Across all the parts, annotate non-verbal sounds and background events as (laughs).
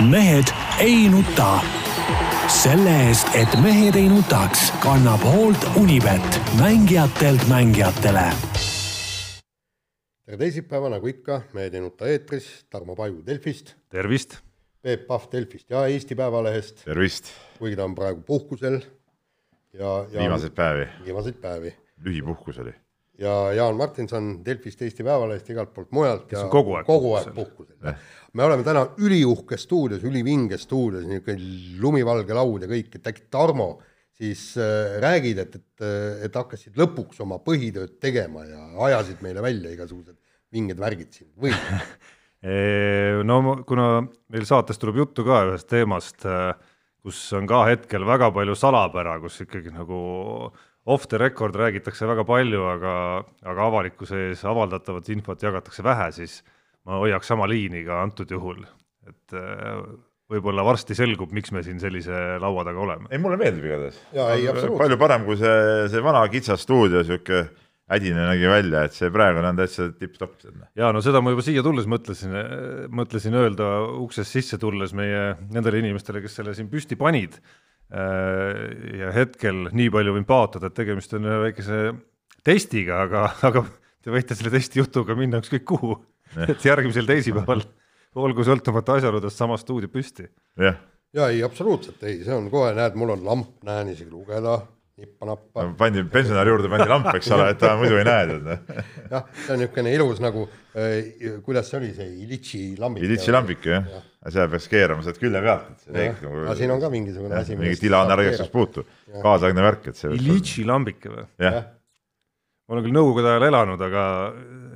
mehed ei nuta. selle eest, et mehed ei nutaks, kannab hoolt Unibet, mängijatelt mängijatele. tere teisipäeva, nagu ikka, Mehed ei nuta eetris, Tarmo Paju Delfist, tervist! Peep Pahv Delfist ja Eesti Päevalehest, tervist! kuigi ta on praegu puhkusel ja, ja viimaseid päevi, viimaseid päevi lühipuhkus oli. Ja Jaan Martinson Delfist, Eesti Päevalehest, igalt poolt mujalt ja on kogu aeg kogu aeg puhkusel. me oleme täna üliuhkes stuudios, ülivinges stuudios, niisugune lumivalge laud ja kõik, et äkki Tarmo siis äh, räägid, et, et, et hakkasid lõpuks oma põhitööd tegema ja ajasid meile välja igasugused vinged värgid siin või? (laughs) no kuna meil saates tuleb juttu ka ühest teemast, kus on ka hetkel väga palju salapära, kus ikkagi nagu off the record räägitakse väga palju, aga, aga avalikkuse ees avaldatavat infot jagatakse vähe, siis ma hoiaks sama liini ka antud juhul, et võib-olla varsti selgub, miks me siin sellise laua taga oleme. ei, mulle meeldib igatahes. palju parem kui see, see vana kitsas stuudio, sihuke hädine nägi välja, et see praegune on täitsa tipp-topp. ja no seda ma juba siia tulles mõtlesin, mõtlesin öelda uksest sisse tulles meie nendele inimestele, kes selle siin püsti panid. Ja hetkel nii palju võin paotada, et tegemist on ühe väikese testiga, aga, aga te võite selle testi jutuga minna ükskõik kuhu. et järgmisel teisipäeval olgu sõltumata asjaoludest sama stuudio püsti. jah. ja ei, absoluutselt ei, see on kohe, näed, mul on lamp, näen isegi lugeda nippa-nappa pandi pensionäri juurde pandi lamp, eks ole, et ta (laughs) muidu ei näe tead. jah, see on niisugune ilus nagu äh,, kuidas see oli, see Ilitši lambik. Ilitši lambik jah ja., seda peaks keerama sealt külje pealt, et see teeks nagu. aga siin on ka mingisugune asi. mingit ilanärjestust puutu, kaasaegne värk, et see. Ilitši lambike või? jah ma olen küll nõukogude ajal elanud, aga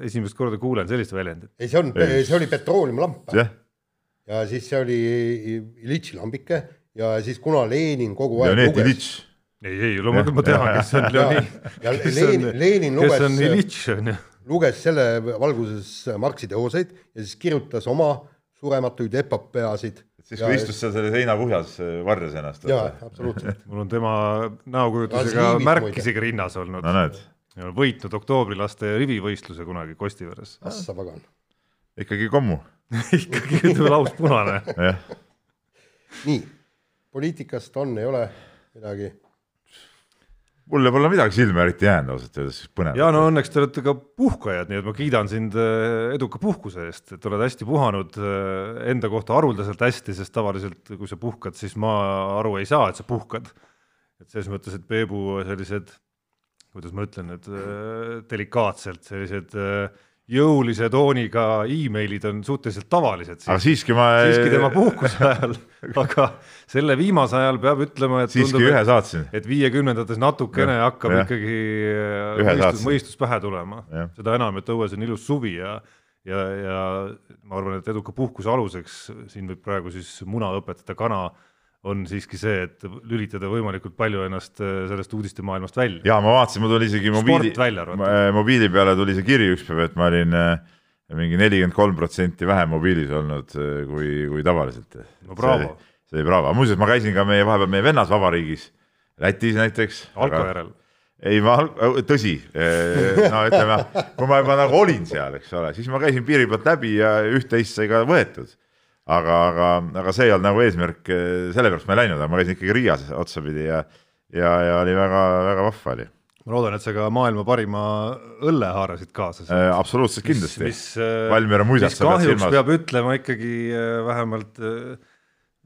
esimest korda kuulen sellist väljendit. ei, see on, see oli petrooleumlamp. jah ja siis see oli Ilitši lambike ja siis kuna Lenin kogu aeg Leonid luges Ilitš ei, ei loomulikult ma tean, kes on Leonid. ja Lenin, Lenin luges, kes on Ilitš, on ju. luges selle valguses Marxi teoseid ja siis kirjutas oma surematuid epopeasid. siis kui istus seal selle heinakuhjas, varjas ennast. jaa, absoluutselt mul on tema näokujutisega märk isegi rinnas olnud. no näed. võitnud oktoobриlaste rivivõistluse kunagi Kostiveres. Assa pagan. ikkagi kommu (laughs) ikkagi lauspunane nii, poliitikast on, ei ole midagi mulle pole midagi silma eriti jäänud ausalt öeldes põnevat. ja no õnneks te olete ka puhkajad, nii et ma kiidan sind äh, eduka puhkuse eest, et oled hästi puhanud äh, enda kohta haruldaselt hästi, sest tavaliselt kui sa puhkad, siis ma aru ei saa, et sa puhkad. et selles mõttes, et Peebu sellised, kuidas ma ütlen, et äh, delikaatselt sellised jõulise tooniga emailid on suhteliselt tavalised. aga siiski ma siiski tema (laughs) puhkuse ajal, aga selle viimase ajal peab ütlema, et siiski tundub, ühe saatsin. et viiekümnendates natukene ja, hakkab ja. ikkagi mõistus, mõistus pähe tulema. seda enam, et õues on ilus suvi ja ja, ja ma arvan, et eduka puhkuse aluseks siin võib praegu siis muna õpetada kana on siiski see, et lülitada võimalikult palju ennast äh, sellest uudistemaailmast välja. ja ma vaatasin, mul tuli isegi mobiili, äh, mobiili peale tuli see kiri üks päev, et ma olin äh, mingi nelikümmend kolm protsenti vähem mobiilis olnud kui, kui tavaliselt. no bravo. see oli bravo, muuseas ma käisin ka meie vahepeal meie vennasvabariigis, Lätis näiteks. Alko järel ei, ma, tõsi, no ütleme, kui ma juba nagu olin seal, eks ole, siis ma käisin piiri pealt läbi ja üht-teist sai ka võetud aga, aga, aga see ei olnud nagu eesmärk, sellepärast ma ei läinud, aga ma käisin ikkagi Riias otsapidi ja, ja, ja oli väga-väga vahva oli ma loodan, et sa ka maailma parima õlle haarasid kaasa äh,. absoluutselt kindlasti. Valmiera muisat sa pead silmas. peab ütlema ikkagi äh, vähemalt äh,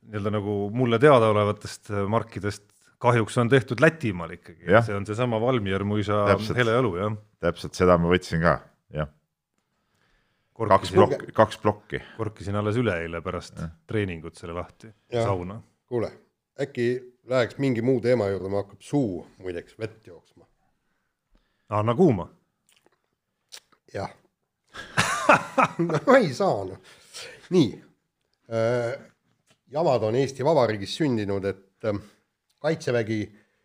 nii-öelda nagu mulle teadaolevatest markidest kahjuks on tehtud Lätimaal ikkagi, see on seesama Valmier muisa hele õlu, jah. täpselt seda ma võtsin ka, jah kaks plokki, kaks plokki. korkisin alles üleeile pärast ja. treeningut selle lahti, sauna. kuule, äkki läheks mingi muu teema juurde, mul hakkab suu muideks vett jooksma. anna kuuma. jah (laughs) no ei saa noh. nii äh,, jamad on Eesti Vabariigis sündinud, et äh, kaitsevägi,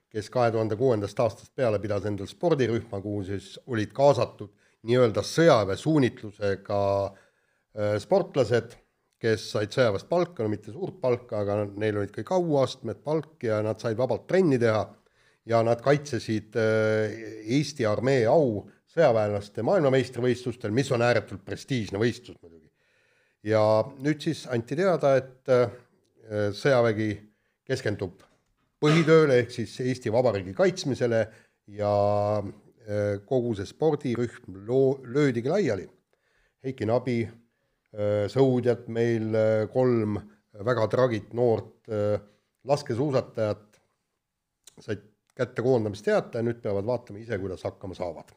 kes kahe tuhande kuuendast aastast peale pidas endal spordirühma, kuhu siis olid kaasatud nii-öelda sõjaväe suunitlusega äh, sportlased, kes said sõjaväest palka, no mitte suurt palka, aga neil olid kõik auastmed, palk ja nad said vabalt trenni teha ja nad kaitsesid äh, Eesti armee au sõjaväelaste maailmameistrivõistlustel, mis on ääretult prestiižne võistlus muidugi. ja nüüd siis anti teada, et äh, sõjavägi keskendub põhitööle ehk siis Eesti Vabariigi kaitsmisele ja kogu see spordirühm loo-, löödigi laiali. Heiki Nabi, äh, sõudjad meil äh, kolm väga tragit noort laskesuusatajat said kätte koondamisteate ja nüüd peavad vaatama ise, kuidas hakkama saavad.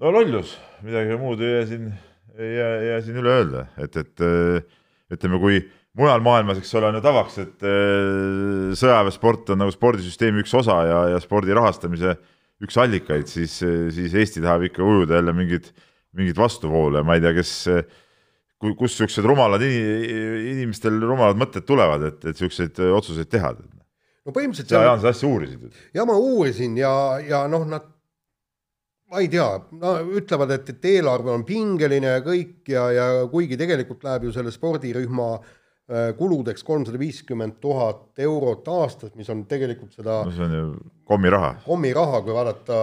no lollus, midagi muud ei jää siin, ei jää, ei jää siin üle öelda, et, et ütleme, kui mujal maailmas, eks ole, on ju tavaks, et äh, sõjaväesport on nagu spordisüsteemi üks osa ja, ja spordi rahastamise üks allikaid, siis, siis Eesti tahab ikka ujuda jälle mingit, mingit vastuvoolu ja ma ei tea, kes, kus niisugused rumalad inimestel rumalad mõtted tulevad, et, et niisuguseid otsuseid teha. no põhimõtteliselt sa, Jaan, seda asja uurisid? ja ma uurisin ja, ja noh, nad ma ei tea, no ütlevad, et, et eelarve on pingeline ja kõik ja, ja kuigi tegelikult läheb ju selle spordirühma Äh, kuludeks kolmsada viiskümmend tuhat eurot aastas, mis on tegelikult seda no see on ju kommiraha. kommiraha, kui vaadata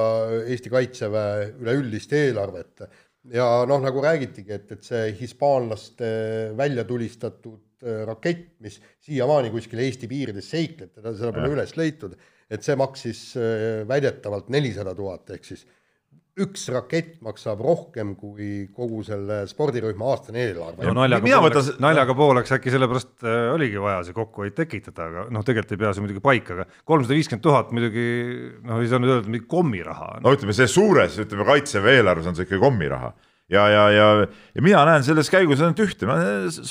Eesti Kaitseväe üleüldist eelarvet. ja noh, nagu räägitigi, et, et see hispaanlaste välja tulistatud äh, rakett, mis siiamaani kuskil Eesti piirides seikleb, teda, seda pole üles leitud, et see maksis äh, väidetavalt nelisada tuhat, ehk siis üks rakett maksab rohkem kui kogu selle spordirühma aastane eelarve. no naljaga pooleks, naljaga pooleks äkki sellepärast äh, oligi vaja see kokkuhoid tekitada, aga noh, tegelikult ei pea see muidugi paika, aga kolmsada viiskümmend tuhat muidugi noh, ei saa nüüd öelda, et mingi kommiraha. no ütleme, see suures, ütleme kaitseväe eelarves on see ikkagi kommiraha ja, ja, ja, ja mina näen selles käigus ainult ühte,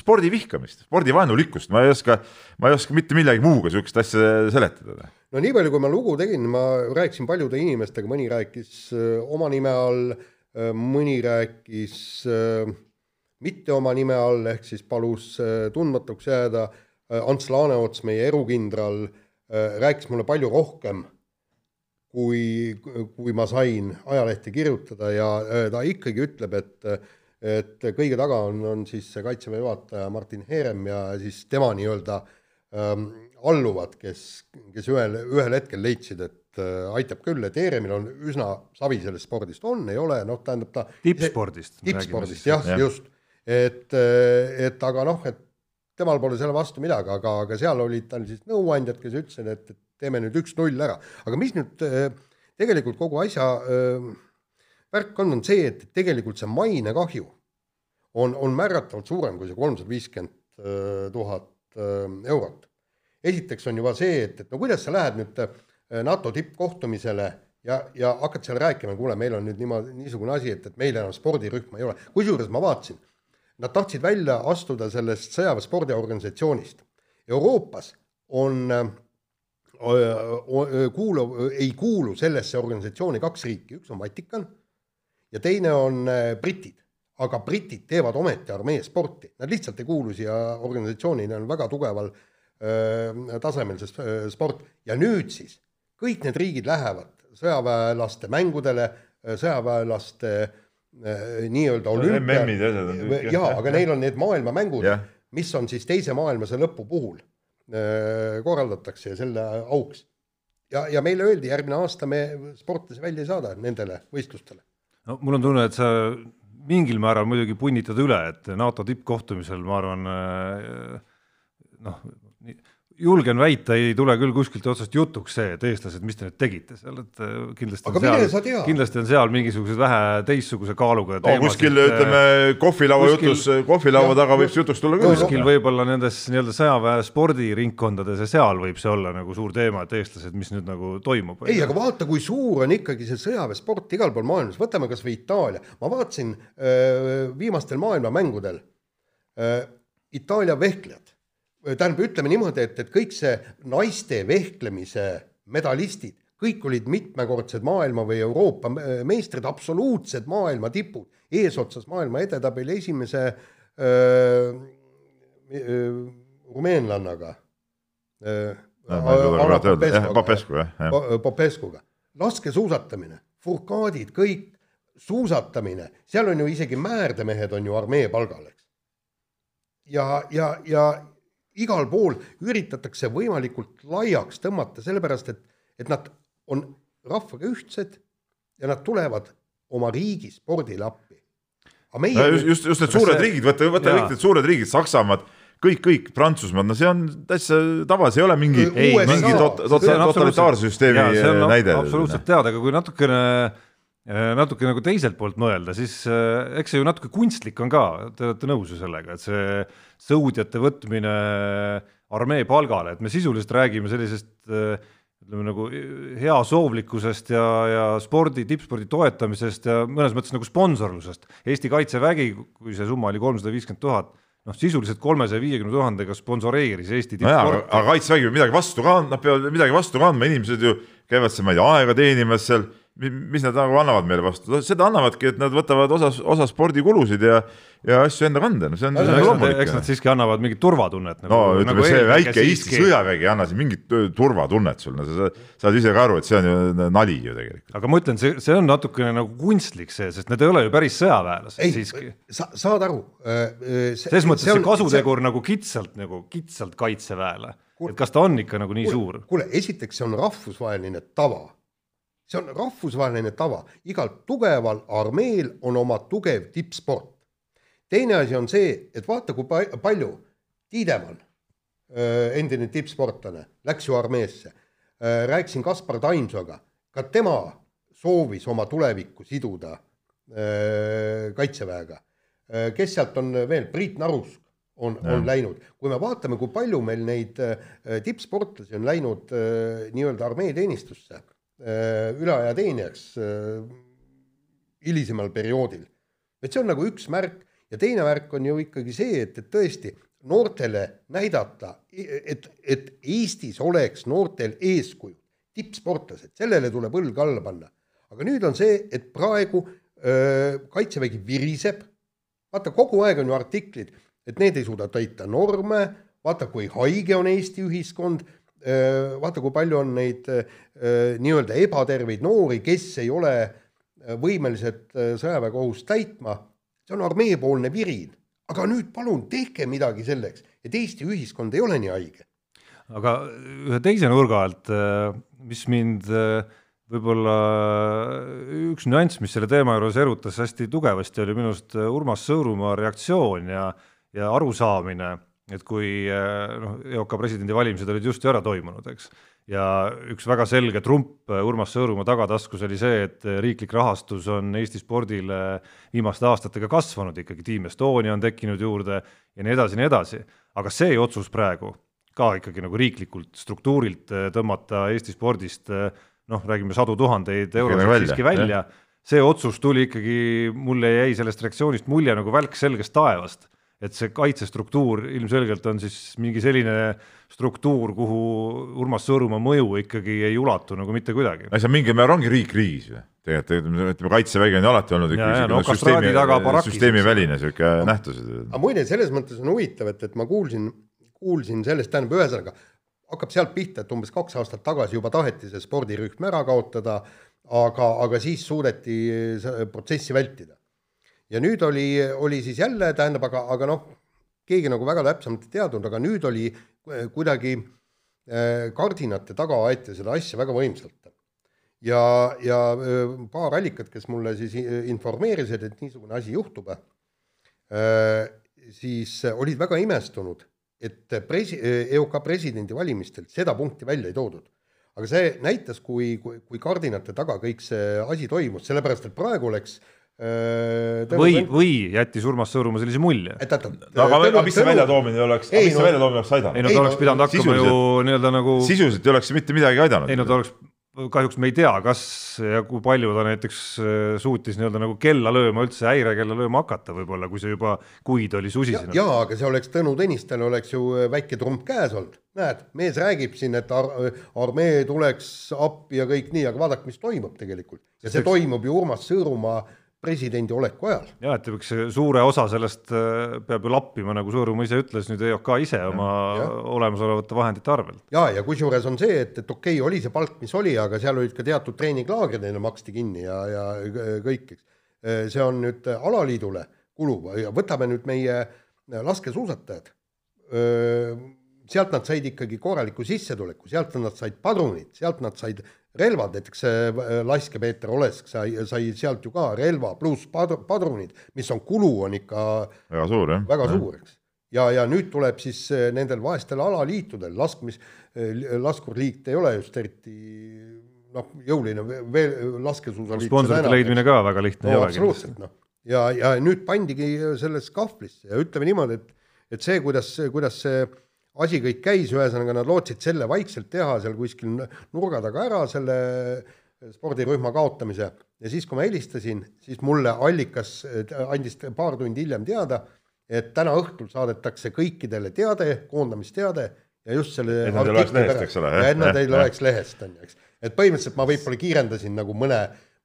spordi vihkamist, spordi vaenulikkust, ma ei oska, ma ei oska mitte millegi muuga niisugust asja seletada no nii palju, kui ma lugu tegin, ma rääkisin paljude inimestega, mõni rääkis äh, oma nime all, äh, mõni rääkis äh, mitte oma nime all, ehk siis palus tundmatuks jääda. Ants Laaneots, meie erukindral, rääkis mulle palju rohkem, kui, kui ma sain ajalehte kirjutada ja ta ikkagi ütleb, et et kõige taga on, on siis kaitseväe juhataja Martin Herem ja siis tema nii-öelda ähm, alluvad, kes, kes ühel, ühel hetkel leidsid, et äh, aitab küll, et ERM-il on üsna savi sellest spordist, on, ei ole, noh, tähendab ta tippspordist. tippspordist jah ja., just, et, äh, et aga noh, et temal pole selle vastu midagi, aga, aga seal olid tal siis nõuandjad, kes ütlesid, et, et teeme nüüd üks-null ära, aga mis nüüd äh, tegelikult kogu asja äh, värk on, on see, et tegelikult see mainekahju on, on märgatavalt suurem kui see kolmsada viiskümmend tuhat eurot esiteks on juba see, et, et no kuidas sa lähed nüüd äh, NATO tippkohtumisele ja, ja hakkad seal rääkima, kuule, meil on nüüd niimoodi, niisugune asi, et, et meil enam spordirühma ei ole. kusjuures ma vaatasin, nad tahtsid välja astuda sellest sõjaväespordiorganisatsioonist. Euroopas on äh, kuulu, ei kuulu sellesse organisatsiooni kaks riiki, üks on Vatikan ja teine on britid. aga britid teevad ometi armeesporti, nad lihtsalt ei kuulu siia organisatsiooni, neil on väga tugeval äh, tasemel see sport ja nüüd siis kõik need riigid lähevad sõjaväelaste mängudele, sõjaväelaste nii-öelda olümpia. jaa, aga neil on need maailmamängud, mis on siis teise maailmasõja lõpu puhul korraldatakse ja selle auks. ja, ja meile öeldi, järgmine aasta me sportlasi välja ei saada nendele võistlustele. no mul on tunne, et sa mingil määral muidugi punnitad üle, et NATO tippkohtumisel ma arvan noh, julgen väita, ei tule küll kuskilt otsast jutuks see, et eestlased, mis te nüüd tegite seal, et äh, kindlasti aga on seal, kindlasti on seal mingisugused vähe teistsuguse kaaluga no, kuskil ütleme kohvilaua kuskil, jutus, kohvilaua taga võib see jutuks tulla küll. kuskil võib-olla nendes nii-öelda sõjaväe spordiringkondades ja seal võib see olla nagu suur teema, et eestlased, mis nüüd nagu toimub. ei, aga vaata, kui suur on ikkagi see sõjaväesport igal pool maailmas, võtame kas või Itaalia, ma vaatasin äh, viimastel maailmamängudel äh, Itaalia vehklejad tähendab, ütleme niimoodi, et, et kõik see naiste vehklemise medalistid, kõik olid mitmekordsed maailma või Euroopa meistrid, absoluutsed maailma tipud, eesotsas maailma edetabeli esimese öö, öö, rumeenlannaga. Popescuga, laskesuusatamine, furkaadid, kõik, suusatamine, seal on ju isegi määrdemehed on ju armee palgal, eks. ja, ja, ja igal pool üritatakse võimalikult laiaks tõmmata, sellepärast et, et nad on rahvaga ühtsed ja nad tulevad oma riigi spordile appi. Meie... No just, just, just need suured see... riigid, võta, võta kõik need suured riigid, Saksamaad, kõik, kõik Prantsusmaad, no see on täitsa tava, see ei ole mingi, mingi tot- tot- totalitaarsüsteemi on näide. absoluutselt teada, aga kui natukene, natuke nagu teiselt poolt mõelda, siis eh, eks see ju natuke kunstlik on ka, te olete nõus ju sellega, et see sõudjate võtmine armee palgale, et me sisuliselt räägime sellisest eh, ütleme nagu heasoovlikkusest ja, ja spordi, tippspordi toetamisest ja mõnes mõttes nagu sponsorlusest. Eesti Kaitsevägi, kui see summa oli kolmsada viiskümmend tuhat, noh sisuliselt kolmesaja viiekümne tuhandega sponsoreeris Eesti tippsporti. aga kaitsevägi peab midagi vastu ka andma, nad peavad midagi vastu ka andma, inimesed ju käivad seal, ma ei tea, aega teenimas seal, mis nad nagu annavad meile vastu, seda annavadki, et nad võtavad osa, osa spordikulusid ja, ja asju enda kanda, no see on, see on eks nad, loomulik eks. nad siiski annavad mingit turvatunnet nagu,. no ütleme, see väike Eesti sõjavägi ei anna siin mingit turvatunnet sul, no sa saad ise ka aru, et see on ju nali ju tegelikult. aga ma ütlen, see, see on natukene nagu kunstlik see, sest need ei ole ju päris sõjaväelased ei siiski., sa saad aru. selles mõttes see, see kasutegur nagu kitsalt nagu kitsalt kaitseväele, et kas ta on ikka nagu nii suur? kuule, esiteks see on rahvusvaheline tava. See on rahvusvaheline tava, igal tugeval armeel on oma tugev tippsport. teine asi on see, et vaata, kui pa- palju Tiidemann, endine tippsportlane, läks ju armeesse. rääkisin Kaspar Taimsoga, ka tema soovis oma tulevikku siduda öö, kaitseväega. kes sealt on veel, Priit Narusk on, on läinud, kui me vaatame, kui palju meil neid tippsportlasi on läinud nii-öelda armeeteenistusse üleaja teenijaks öö, hilisemal perioodil. et see on nagu üks märk. Ja teine märk on ju ikkagi see, et, et tõesti noortele näidata, et, et Eestis oleks noortel eeskuju, tippsportlased, sellele tuleb õlg alla panna. aga nüüd on see, et praegu öö, kaitsevägi viriseb, vaata kogu aeg on ju artiklid, et need ei suuda täita norme, vaata kui haige on Eesti ühiskond, vaata kui palju on neid öö, nii-öelda ebaterveid noori, kes ei ole öö, võimelised sõjaväekohust täitma, see on armeepoolne virin. aga nüüd palun tehke midagi selleks, et Eesti ühiskond ei ole nii haige. aga ühe teise nurga alt, mis mind äh, võib-olla üks nüanss, mis selle teema juures erutas hästi tugevasti, oli minu arust Urmas Sõõrumaa reaktsioon ja, ja arusaamine, et kui äh, noh, EOK presidendivalimised olid just ju ära toimunud, eks, ja üks väga selge trump Urmas Sõõrumaa tagataskus oli see, et riiklik rahastus on Eesti spordile viimaste aastatega kasvanud ikkagi, Team Estonia on tekkinud juurde ja nii edasi nii edasi, aga see otsus praegu ka ikkagi nagu riiklikult struktuurilt äh, tõmmata Eesti spordist äh, noh, räägime sadu tuhandeid eurosid välja, siiski välja, see otsus tuli ikkagi, mulle jäi sellest reaktsioonist mulje nagu välk selgest taevast et see kaitsestruktuur ilmselgelt on siis mingi selline struktuur, kuhu Urmas Sõõrumaa mõju ikkagi ei ulatu nagu mitte kuidagi. no see on mingil määral ongi riik riigis ju. tegelikult ütleme, kaitsevägi on ju alati olnud Ja, ja, ikka no süsteemi, süsteemiväline sihuke nähtus. aga muide, selles mõttes on huvitav, et, et ma kuulsin, kuulsin sellest, tähendab, ühesõnaga hakkab sealt pihta, et umbes kaks aastat tagasi juba taheti see spordirühm ära kaotada, aga, aga siis suudeti protsessi vältida. Ja nüüd oli, oli siis jälle, tähendab, aga, aga noh, keegi nagu väga täpsemalt ei teadnud, aga nüüd oli eh, kuidagi eh, kardinate taga aeti seda asja väga võimsalt. ja, ja eh, paar allikat, kes mulle siis informeerisid, et niisugune asi juhtub, siis olid väga imestunud, et presi-, EOK presidendivalimistelt seda punkti välja ei toodud. aga see näitas, kui, kui, kui kardinate taga kõik see asi toimus, sellepärast et praegu oleks äh, Tõnu või, Vänt- või jättis Urmas Sõõrumaa sellise mulje? et oota, aga, aga mis see väljatoomine oleks, Ei, mis see väljatoomine oleks ei aidanud? no Ei, ta no oleks pidanud hakkama ju nii-öelda nagu, sisuliselt ei oleks see mitte midagi aidanud. ei no ta oleks, kahjuks me ei tea, kas ja kui palju ta näiteks äh, suutis nii-öelda nagu kella lööma üldse, häirekella lööma hakata võib-olla, kui see juba kuid oli susisenud. jaa, aga see oleks Tõnu Tõnistel oleks ju äh, väike trump käes olnud, näed, mees räägib siin, et ar armee tuleks appi ja kõik nii, aga vaadake, mis toimub tegelikult. ja see toimub ju Urmas Sõõrumaa presidendi oleku ajal. ja et üks suure osa sellest äh, peab ju lappima, nagu Sõõrumaa ise ütles, nüüd EOK ise oma jah. olemasolevate vahendite arvelt. ja, ja kusjuures on see, et, et okei okay,, oli see palk, mis oli, aga seal olid ka teatud treeninglaagrid neile maksti kinni ja, ja kõik, eks. see on nüüd alaliidule kuluv ja võtame nüüd meie laskesuusatajad. sealt nad said ikkagi korraliku sissetuleku, sealt nad said padrunid, sealt nad said relvad, näiteks see laskepeeter Olesk sai, sai sealt ju ka relva pluss pad- padrunid, mis on kulu, on ikka väga suur jah. väga suur, eks. ja, ja nüüd tuleb siis eh, nendel vaestel alaliitudel laskmis, laskurliit ei ole just eriti noh, jõuline veel laskesuusaliit. sponsorite leidmine ka väga lihtne ei no ole kindlasti. absoluutselt noh, ja, ja nüüd pandigi selles kahvlisse ja ütleme niimoodi, et, et see, kuidas, kuidas see asi kõik käis, ühesõnaga nad lootsid selle vaikselt teha seal kuskil nurga taga ära, selle spordirühma kaotamise ja siis, kui ma helistasin, siis mulle allikas andis paar tundi hiljem teada, et täna õhtul saadetakse kõikidele teade, koondamisteade ja just selle Et nad ei artikli lehest, eks ole, et nad ei jah. oleks lehest, on ju, eks. et põhimõtteliselt ma võib-olla kiirendasin nagu mõne,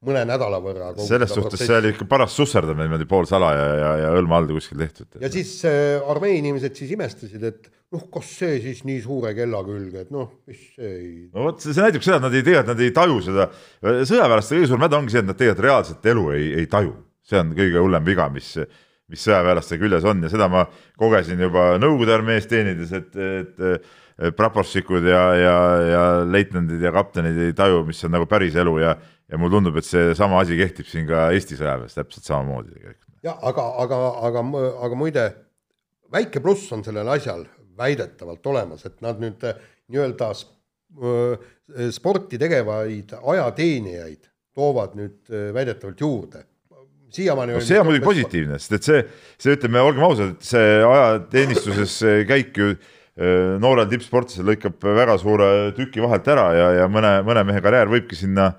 mõne nädala võrra. selles suhtes see oli ikka paras susserdamine niimoodi poolsalaja ja, ja, ja õlma all kuskil tehtud. ja siis äh, armee inimesed siis imestasid, et noh, kas see siis nii suure kella külge, et noh, mis see ei no vot, see näitab seda, et nad ei tea, et nad ei taju seda, sõjaväelaste kõige suurem häda ongi see, et nad tegelikult reaalset elu ei, ei taju. see on kõige hullem viga, mis, mis sõjaväelaste küljes on ja seda ma kogesin juba Nõukogude armees teenides, et, et et praporščikud ja, ja, ja leitnandid ja kaptenid ei taju, mis on nagu päris elu ja ja mulle tundub, et seesama asi kehtib siin ka Eesti sõjaväes täpselt samamoodi tegelikult. jah, aga, aga, aga, aga muide, väike pluss on sellel asjal väidetavalt olemas, et nad nüüd äh, nii-öelda öö, sporti tegevaid ajateenijaid toovad nüüd väidetavalt juurde. siiamaani no see on muidugi positiivne, sest et see, see ütleme, olgem ausad, et see ajateenistuses käik ju noorel tippsportlasel lõikab väga suure tüki vahelt ära ja, ja mõne, mõne mehe karjäär võibki sinna,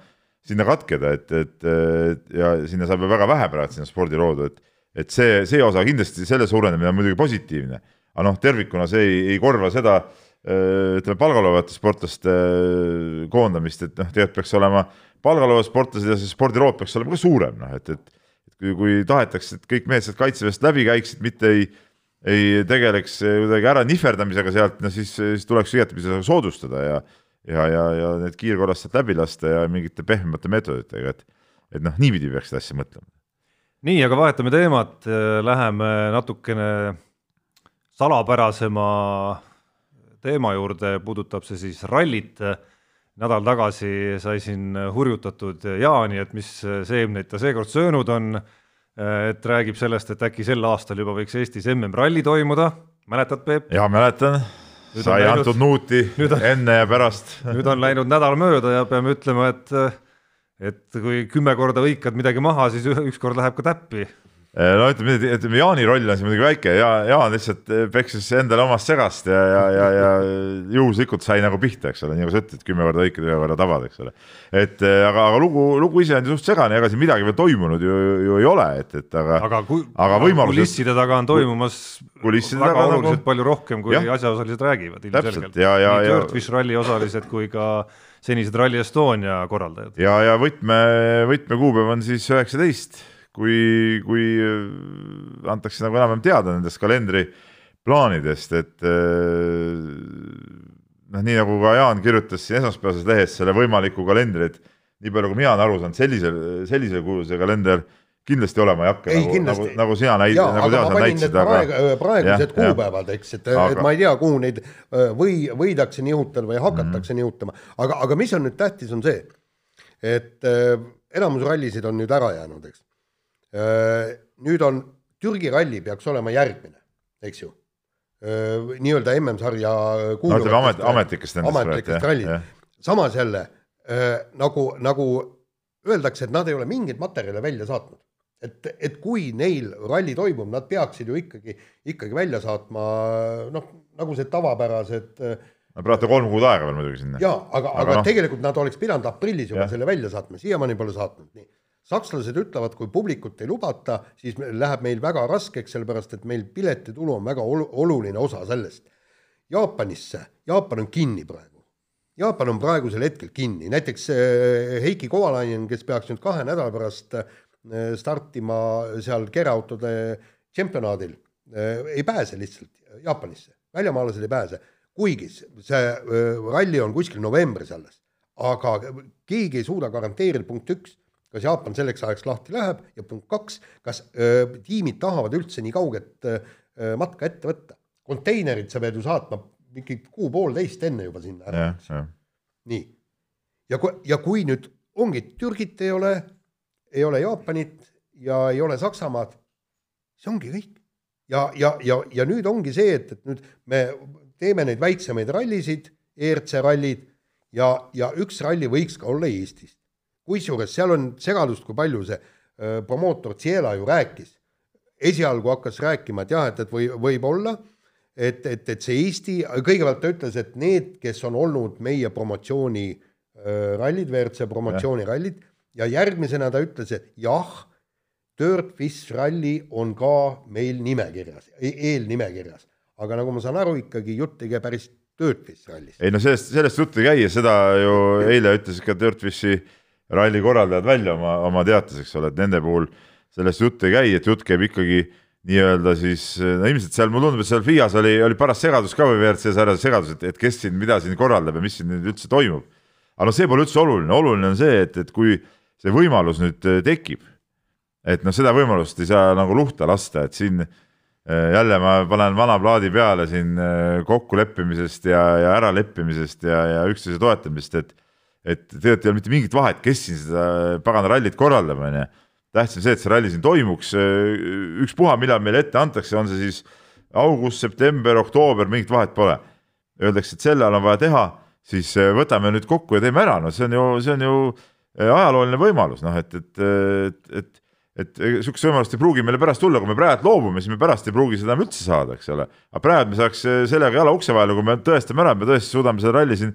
sinna katkeda, et, et et ja sinna saab ju väga vähe praegu sinna spordiroodu, et et see, see osa kindlasti selle suurenemine on muidugi positiivne, aga noh, tervikuna see ei, ei korva seda öö, ütleme, palgal olevate sportlaste öö, koondamist, et noh, tegelikult peaks olema palgal olevad sportlased ja see spordirood peaks olema ka suurem, noh et, et et kui, kui tahetakse, et kõik mehed sealt kaitseväest läbi käiksid, mitte ei, ei tegeleks kuidagi ära nihverdamisega sealt, no siis, siis tuleks igatepidi soodustada ja ja, ja, ja need kiirkorras sealt läbi lasta ja mingite pehmemate meetoditega, et et noh, niipidi peaks seda asja mõtlema. nii, aga vahetame teemat, läheme natukene salapärasema teema juurde, puudutab see siis rallit. nädal tagasi sai siin hurjutatud Jaani, et mis seemneid ta seekord söönud on. Et räägib sellest, et äkki sel aastal juba võiks Eestis MM-ralli toimuda, mäletad, Peep? ja mäletan, Nüüd sai läinud- antud nuuti (laughs) on- enne ja pärast. (laughs) nüüd on läinud nädal mööda ja peame ütlema, et et kui kümme korda hõikad midagi maha, siis ükskord läheb ka täppi. No ütleme, ütleme Jaani roll on siin muidugi väike ja Jaan lihtsalt peksis endale omast segast ja, ja, ja, ja juhuslikult sai nagu pihta, eks ole, nii nagu sa ütled, kümme korda hõikad, ühe korra tabad, eks ole. et eh, aga, aga lugu, lugu ise on ju suht segane, ega siin midagi veel toimunud ju, ju ei ole, et, et aga, aga kui aga võimalused- kulisside taga on toimumas väga taga nagu- oluliselt palju rohkem, kui Jah. asjaosalised räägivad ilmselgelt. ja- ja- nii ja- Dirtfish ralli osalised kui ka senised Rally Estonia korraldajad. ja, ja võtme, võtmekuupäev on siis üheksateist, kui, kui äh, antakse nagu enam-vähem teada nendest kalendriplaanidest, et äh, noh, nii nagu ka Jaan kirjutas siin esmaspäevases lehes selle võimaliku kalendri, et nii palju, kui mina olen aru saanud, sellisel, sellisel kujul see kalender kindlasti olema ei hakka, nagu, nagu, nagu sina näid-, nagu aga sa panin näitasid, need praegu, aga praegused jah. kuupäevad, eks, et aga..., Aga- et ma ei tea, kuhu neid öö, või võidakse nihutada või hakatakse mm. nihutama, aga, aga mis on nüüd tähtis, on see, et öö, enamus rallisid on nüüd ära jäänud, eks. Nüüd on Türgi ralli peaks olema järgmine, eks ju. nii-öelda MM-sarja no ütleme amet, ametlikest nendest ametlikest rallid. samas jälle äh, nagu, nagu öeldakse, et nad ei ole mingeid materjale välja saatnud. et, et kui neil ralli toimub, nad peaksid ju ikkagi, ikkagi välja saatma noh, nagu see tavapärased äh, no praegu kolm kuud aega veel muidugi sinna. jaa, aga, aga, Aga noh. tegelikult nad oleks pidanud aprillis juba Jah. selle välja saatma, siiamaani pole saatnud, nii. Sakslased ütlevad, kui publikut ei lubata, siis läheb meil väga raskeks, sellepärast et meil piletitulu on väga olu- oluline osa sellest. Jaapanisse, Jaapan on kinni praegu. Jaapan on praegusel hetkel kinni, näiteks äh, Heiki Kovalainen, kes peaks nüüd kahe nädala pärast äh, startima seal kereautode tšempionaadil, ei pääse lihtsalt Jaapanisse, väljamaalased ei pääse, kuigi see ralli on kuskil novembris alles, aga keegi ei suuda garanteerida, punkt üks, kas Jaapan selleks ajaks lahti läheb ja punkt kaks, kas öö, tiimid tahavad üldse nii kauget öö, matka ette võtta. konteinerid sa pead ju saatma mingi kuu-poolteist enne juba sinna ära jah. nii. ja kui, ja kui nüüd ongi, Türgit ei ole, ei ole Jaapanit ja ei ole Saksamaad, see ongi kõik. ja, ja, ja, ja nüüd ongi see, et, et nüüd me teeme neid väiksemaid rallisid, ERC rallid ja, ja üks ralli võiks ka olla Eestist. Kusjuures seal on segadust, kui palju see öö, promootor Ciela ju rääkis. esialgu hakkas rääkima, et jah, et, et või, võib-olla, et, et, et see Eesti, kõigepealt ta ütles, et need, kes on olnud meie promotsiooni öö, rallid, WRC promotsioonirallid ja järgmisena ta ütles, et jah, Dirtfish ralli on ka meil nimekirjas, eelnimekirjas, aga nagu ma saan aru, ikkagi jutt ei käi päris Dirtfish rallist. ei no sellest, sellest juttu ei käi ja seda ju eile ütlesid ka Dirtfishi ralli korraldajad välja oma, oma teates, eks ole, et nende puhul sellest juttu ei käi, et jutt käib ikkagi nii-öelda siis, no ilmselt seal mulle tundub, et seal FIAs oli, oli paras segadus ka või WRC sarjas segadus, et, et kes siin, mida siin korraldab ja mis siin nüüd üldse toimub. aga noh, see pole üldse oluline, oluline on see, et, et kui see võimalus nüüd äh, tekib, et noh, seda võimalust ei saa nagu luhta lasta, et siin äh, jälle ma panen vana plaadi peale siin äh, kokkuleppimisest ja, ja äraleppimisest ja, ja üksteise toetamisest, et et tegelikult ei ole mitte mingit vahet, kes siin seda pagana rallit korraldab, onju. tähtis on see, et see ralli siin toimuks, ükspuha, millal meile ette antakse, on see siis august, september, oktoober, mingit vahet pole. Öeldakse, et sel ajal on vaja teha, siis äh, võtame nüüd kokku ja teeme ära, no see on ju, see on ju äh, ajalooline võimalus, noh et, et, et, et et sihukest võimalust ei pruugi meile pärast tulla, kui me praegu loobume, siis me pärast ei pruugi seda enam üldse saada, eks ole. aga praegu me saaks äh, sellega jala ukse vahele, kui me tõestame ära, et me tõesti suudame selle ralli siin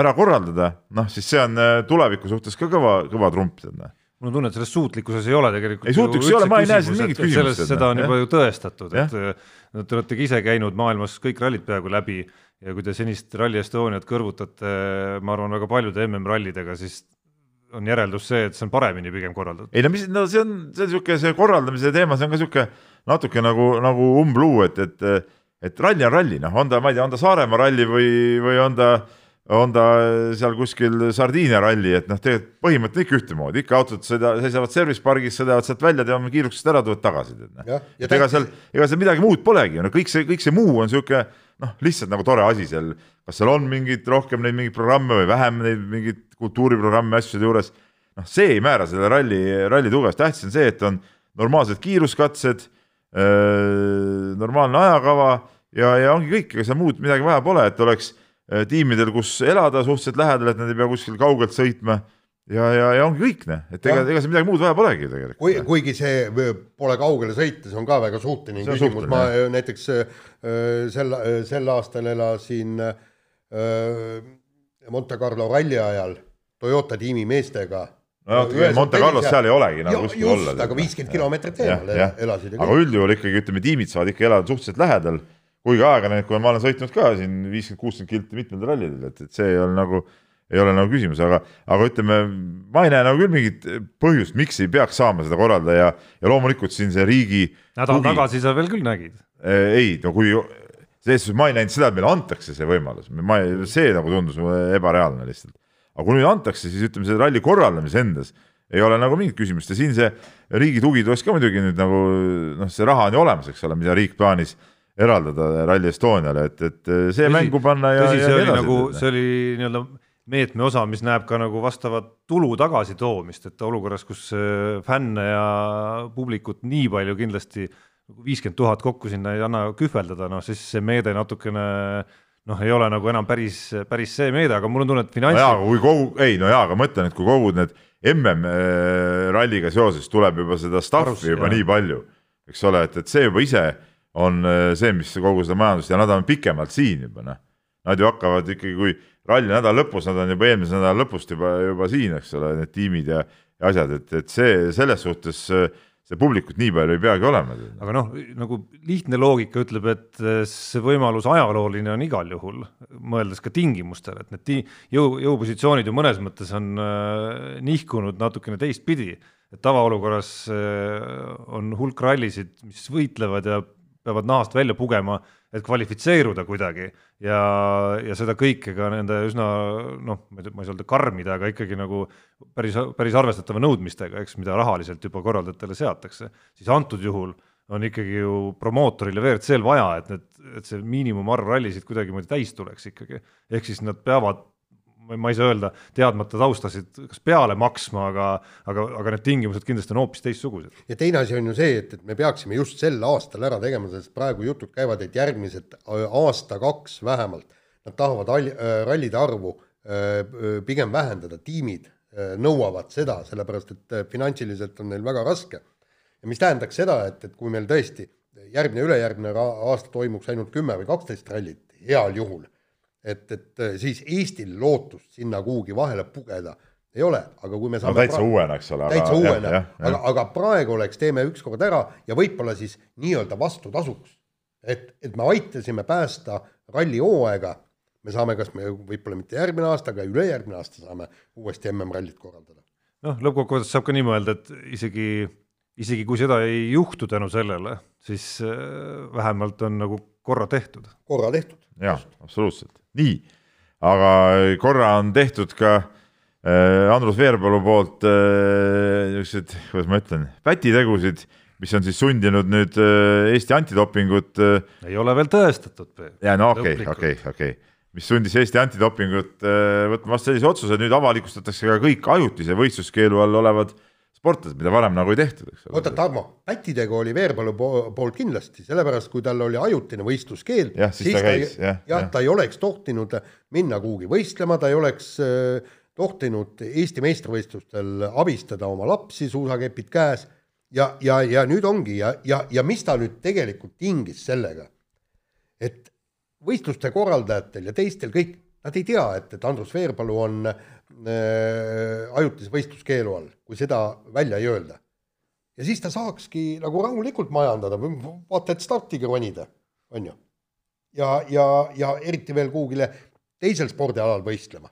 ära korraldada, noh siis see on äh, tuleviku suhtes ka kõva, kõva trump, tead noh. mul on tunne, et selles suutlikkuses ei ole tegelikult Ei, suutlikkus ei ole, ma ei näe siin mingit küsimust, seda on noh, juba ju tõestatud, et äh, no te olete ka ise käinud maailmas kõik rallid peaaegu läbi ja kui te senist Rally Estoniat kõrvutate, ma arvan, väga paljude MM-rallidega, siis on järeldus see, et see on paremini pigem korraldatud. ei no mis, no see on, see on sihuke see korraldamise teema, see on ka sihuke natuke nagu, nagu umbluu, et, et, et ralli on ralli, noh, on ta, ma ei tea, on ta Saaremaa ralli või, või on ta, on ta seal kuskil Sardiinia ralli, et noh, tegelikult põhimõte on ikka ühtemoodi, ikka autod sõida, seisavad service pargis, sõidavad sealt välja, teevad kiirusest ära, tulevad tagasi, noh. Et ega seal, ega seal midagi muud polegi, no kõik see, kõik see muu on sihuke noh, lihtsalt nagu tore asi seal, kas seal on mingit rohkem neid mingeid programme või vähem neid mingeid kultuuriprogramme asjade juures? Noh, see ei määra selle ralli, ralli tugevust, tähtis on see, et on normaalsed kiiruskatsed, normaalne ajakava ja, ja ongi kõik, ega seal muud midagi vaja pole, et oleks äh, tiimidel, kus elada suhteliselt lähedal, et nad ei pea kuskil kaugelt sõitma ja, ja, ja ongi kõik, noh, et ega, Jah. ega seal midagi muud vaja polegi kui, tegelikult. kuigi see pole kaugele sõita, see on ka väga suhteline küsimus, ma öö, näiteks öö, sel, sel aastal elasin öö, Monte Carlo ralli ajal Toyota tiimi meestega. no Monte Carlos seal ei olegi nagu kuskil just, olla. aga viiskümmend kilomeetrit Jah, eemal jah. elasid aga üldjuhul ikkagi ütleme, tiimid saavad ikka elada suhteliselt lähedal, kuigi aega-, kui ma olen sõitnud ka siin viiskümmend, kuuskümmend kilti mitmetel rallidel, et, et see ei ole nagu, ei ole nagu küsimus, aga, aga ütleme, ma ei näe nagu küll mingit põhjust, miks ei peaks saama seda korraldada ja, ja loomulikult siin see riigi nädal tugi- tagasi sa veel küll nägid. Eh, ei, no kui selles suhtes ma ei näinud seda, et meile antakse see võimalus, ma ei, see nagu tundus ebareaalne lihtsalt. aga kui nüüd antakse, siis ütleme, selle ralli korraldamise endas ei ole nagu mingit küsimust ja siin see riigi tugi tuleks ka muidugi nüüd nagu noh, see raha on ju olemas, eks ole, mida riik plaanis eraldada Rally Estoniale, et, et see Tõsi- mängu panna ja, tõsi, see oli edasi nagu, see oli nii-öelda meetme osa, mis näeb ka nagu vastavat tulu tagasitoomist, et olukorras, kus äh, fänne ja publikut nii palju kindlasti viiskümmend tuhat kokku sinna ei anna kühveldada, noh siis see meede natukene noh, ei ole nagu enam päris, päris see meede, aga mul on tunne, et no jaa, finants aga kui kogu, ei no jaa, aga mõtlen, et kui kogu need mm ralliga seoses tuleb juba seda stuff'i Varustus, juba jah. nii palju, eks ole, et, et see juba ise on äh, see, mis kogu seda majandust ja nad on pikemalt siin juba noh. Nad ju hakkavad ikkagi, kui ralli nädala lõpus, nad on juba eelmise nädala lõpust juba, juba siin, eks ole, need tiimid ja, ja asjad, et, et see selles suhtes äh, see publikut nii palju ei peagi olema. aga noh, nagu lihtne loogika ütleb, et eh, see võimalus ajalooline on igal juhul, mõeldes ka tingimustele, et need jõu, jõupositsioonid ju mõnes mõttes on äh, nihkunud natukene teistpidi, et tavaolukorras äh, on hulk rallisid, mis võitlevad ja peavad nahast välja pugema, et kvalifitseeruda kuidagi ja, ja seda kõike ka nende üsna noh, ma ei saa öelda karmide, aga ikkagi nagu päris, päris arvestatava nõudmistega, eks, mida rahaliselt juba korraldajatele seatakse, siis antud juhul on ikkagi ju promootoril ja WRC-l vaja, et need, et see miinimumarv rallisid kuidagimoodi täis tuleks ikkagi. ehk siis nad peavad, ma ei saa öelda teadmata taustasid, kas peale maksma, aga, aga, aga need tingimused kindlasti on hoopis teistsugused. ja teine asi on ju see, et, et me peaksime just sel aastal ära tegema, sest praegu jutud käivad, et järgmised äh, aasta-kaks vähemalt nad tahavad all, äh, rallide arvu äh, pigem vähendada, tiimid nõuavad seda, sellepärast et finantsiliselt on neil väga raske. ja mis tähendaks seda, et, et kui meil tõesti järgmine, ülejärgmine aasta toimuks ainult kümme või kaksteist rallit, heal juhul et, et äh, siis Eestil lootust sinna kuhugi vahele pugeda ei ole, aga kui me saame no täitsa praegu, uuena, eks ole. täitsa uuena, aga, aga praegu oleks, teeme ükskord ära ja võib-olla siis nii-öelda vastutasuks. et, et me aitasime päästa ralli hooaega, me saame, kas me võib-olla mitte järgmine aasta, aga ülejärgmine aasta saame uuesti MM-rallit korraldada. noh, lõppkokkuvõttes saab ka nii mõelda, et isegi, isegi kui seda ei juhtu tänu sellele, siis äh, vähemalt on nagu korra tehtud. korra tehtud. jaa, absoluutselt nii, aga korra on tehtud ka äh, Andrus Veerpalu poolt äh, niisugused, kuidas ma ütlen, pätitegusid, mis on siis sundinud nüüd äh, Eesti antidopingut äh,. ei ole veel tõestatud. ja no okei okei okei mis sundis Eesti antidopingut äh, võtma vastu sellise otsuse, nüüd avalikustatakse ka kõik ajutise võistluskeelu all olevad äh, sportlased, mida varem nagu ei tehtud, eks ole. oota, Tarmo, pättidega oli Veerpalu poolt kindlasti, sellepärast kui tal oli ajutine võistluskeeld, siis, siis ta, käis, ta, jah, jah, ta ei oleks tohtinud minna kuhugi võistlema, ta ei oleks äh, tohtinud Eesti meistrivõistlustel abistada oma lapsi, suusakepid käes. Ja, ja, ja nüüd ongi ja, ja, ja mis ta nüüd tegelikult tingis sellega, et võistluste korraldajatel ja teistel kõik, nad ei tea, et, et Andrus Veerpalu on ajutise võistluskeelu all, kui seda välja ei öelda. ja siis ta saakski nagu rahulikult majandada, vaata et startiga ronida, on ju. ja, ja, ja eriti veel kuhugile teisel spordialal võistlema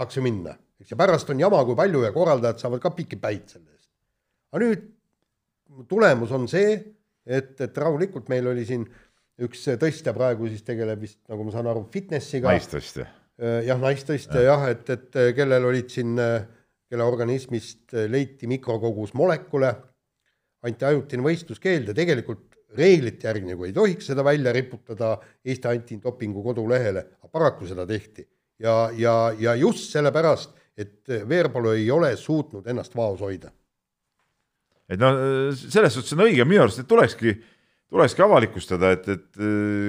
saaks ju minna, eks, ja pärast on jama, kui palju ja korraldajad saavad ka pikki päid selle eest. aga nüüd tulemus on see, et, et rahulikult meil oli siin üks tõstja praegu siis tegeleb vist, nagu ma saan aru, fitnessiga. naistõstja Äh, jah, naistõstja jah, et, et äh, kellel olid siin, äh, kelle organismist leiti mikrokogus molekule, anti ajutine võistluskeeld ja tegelikult reeglite järgi nagu ei tohiks seda välja riputada Eesti antidopingu kodulehele, aga paraku seda tehti. ja, ja, ja just sellepärast, et Veerpalu ei ole suutnud ennast vaos hoida. et no selles suhtes on õige, minu arust, et tulekski, tulekski avalikustada, et, et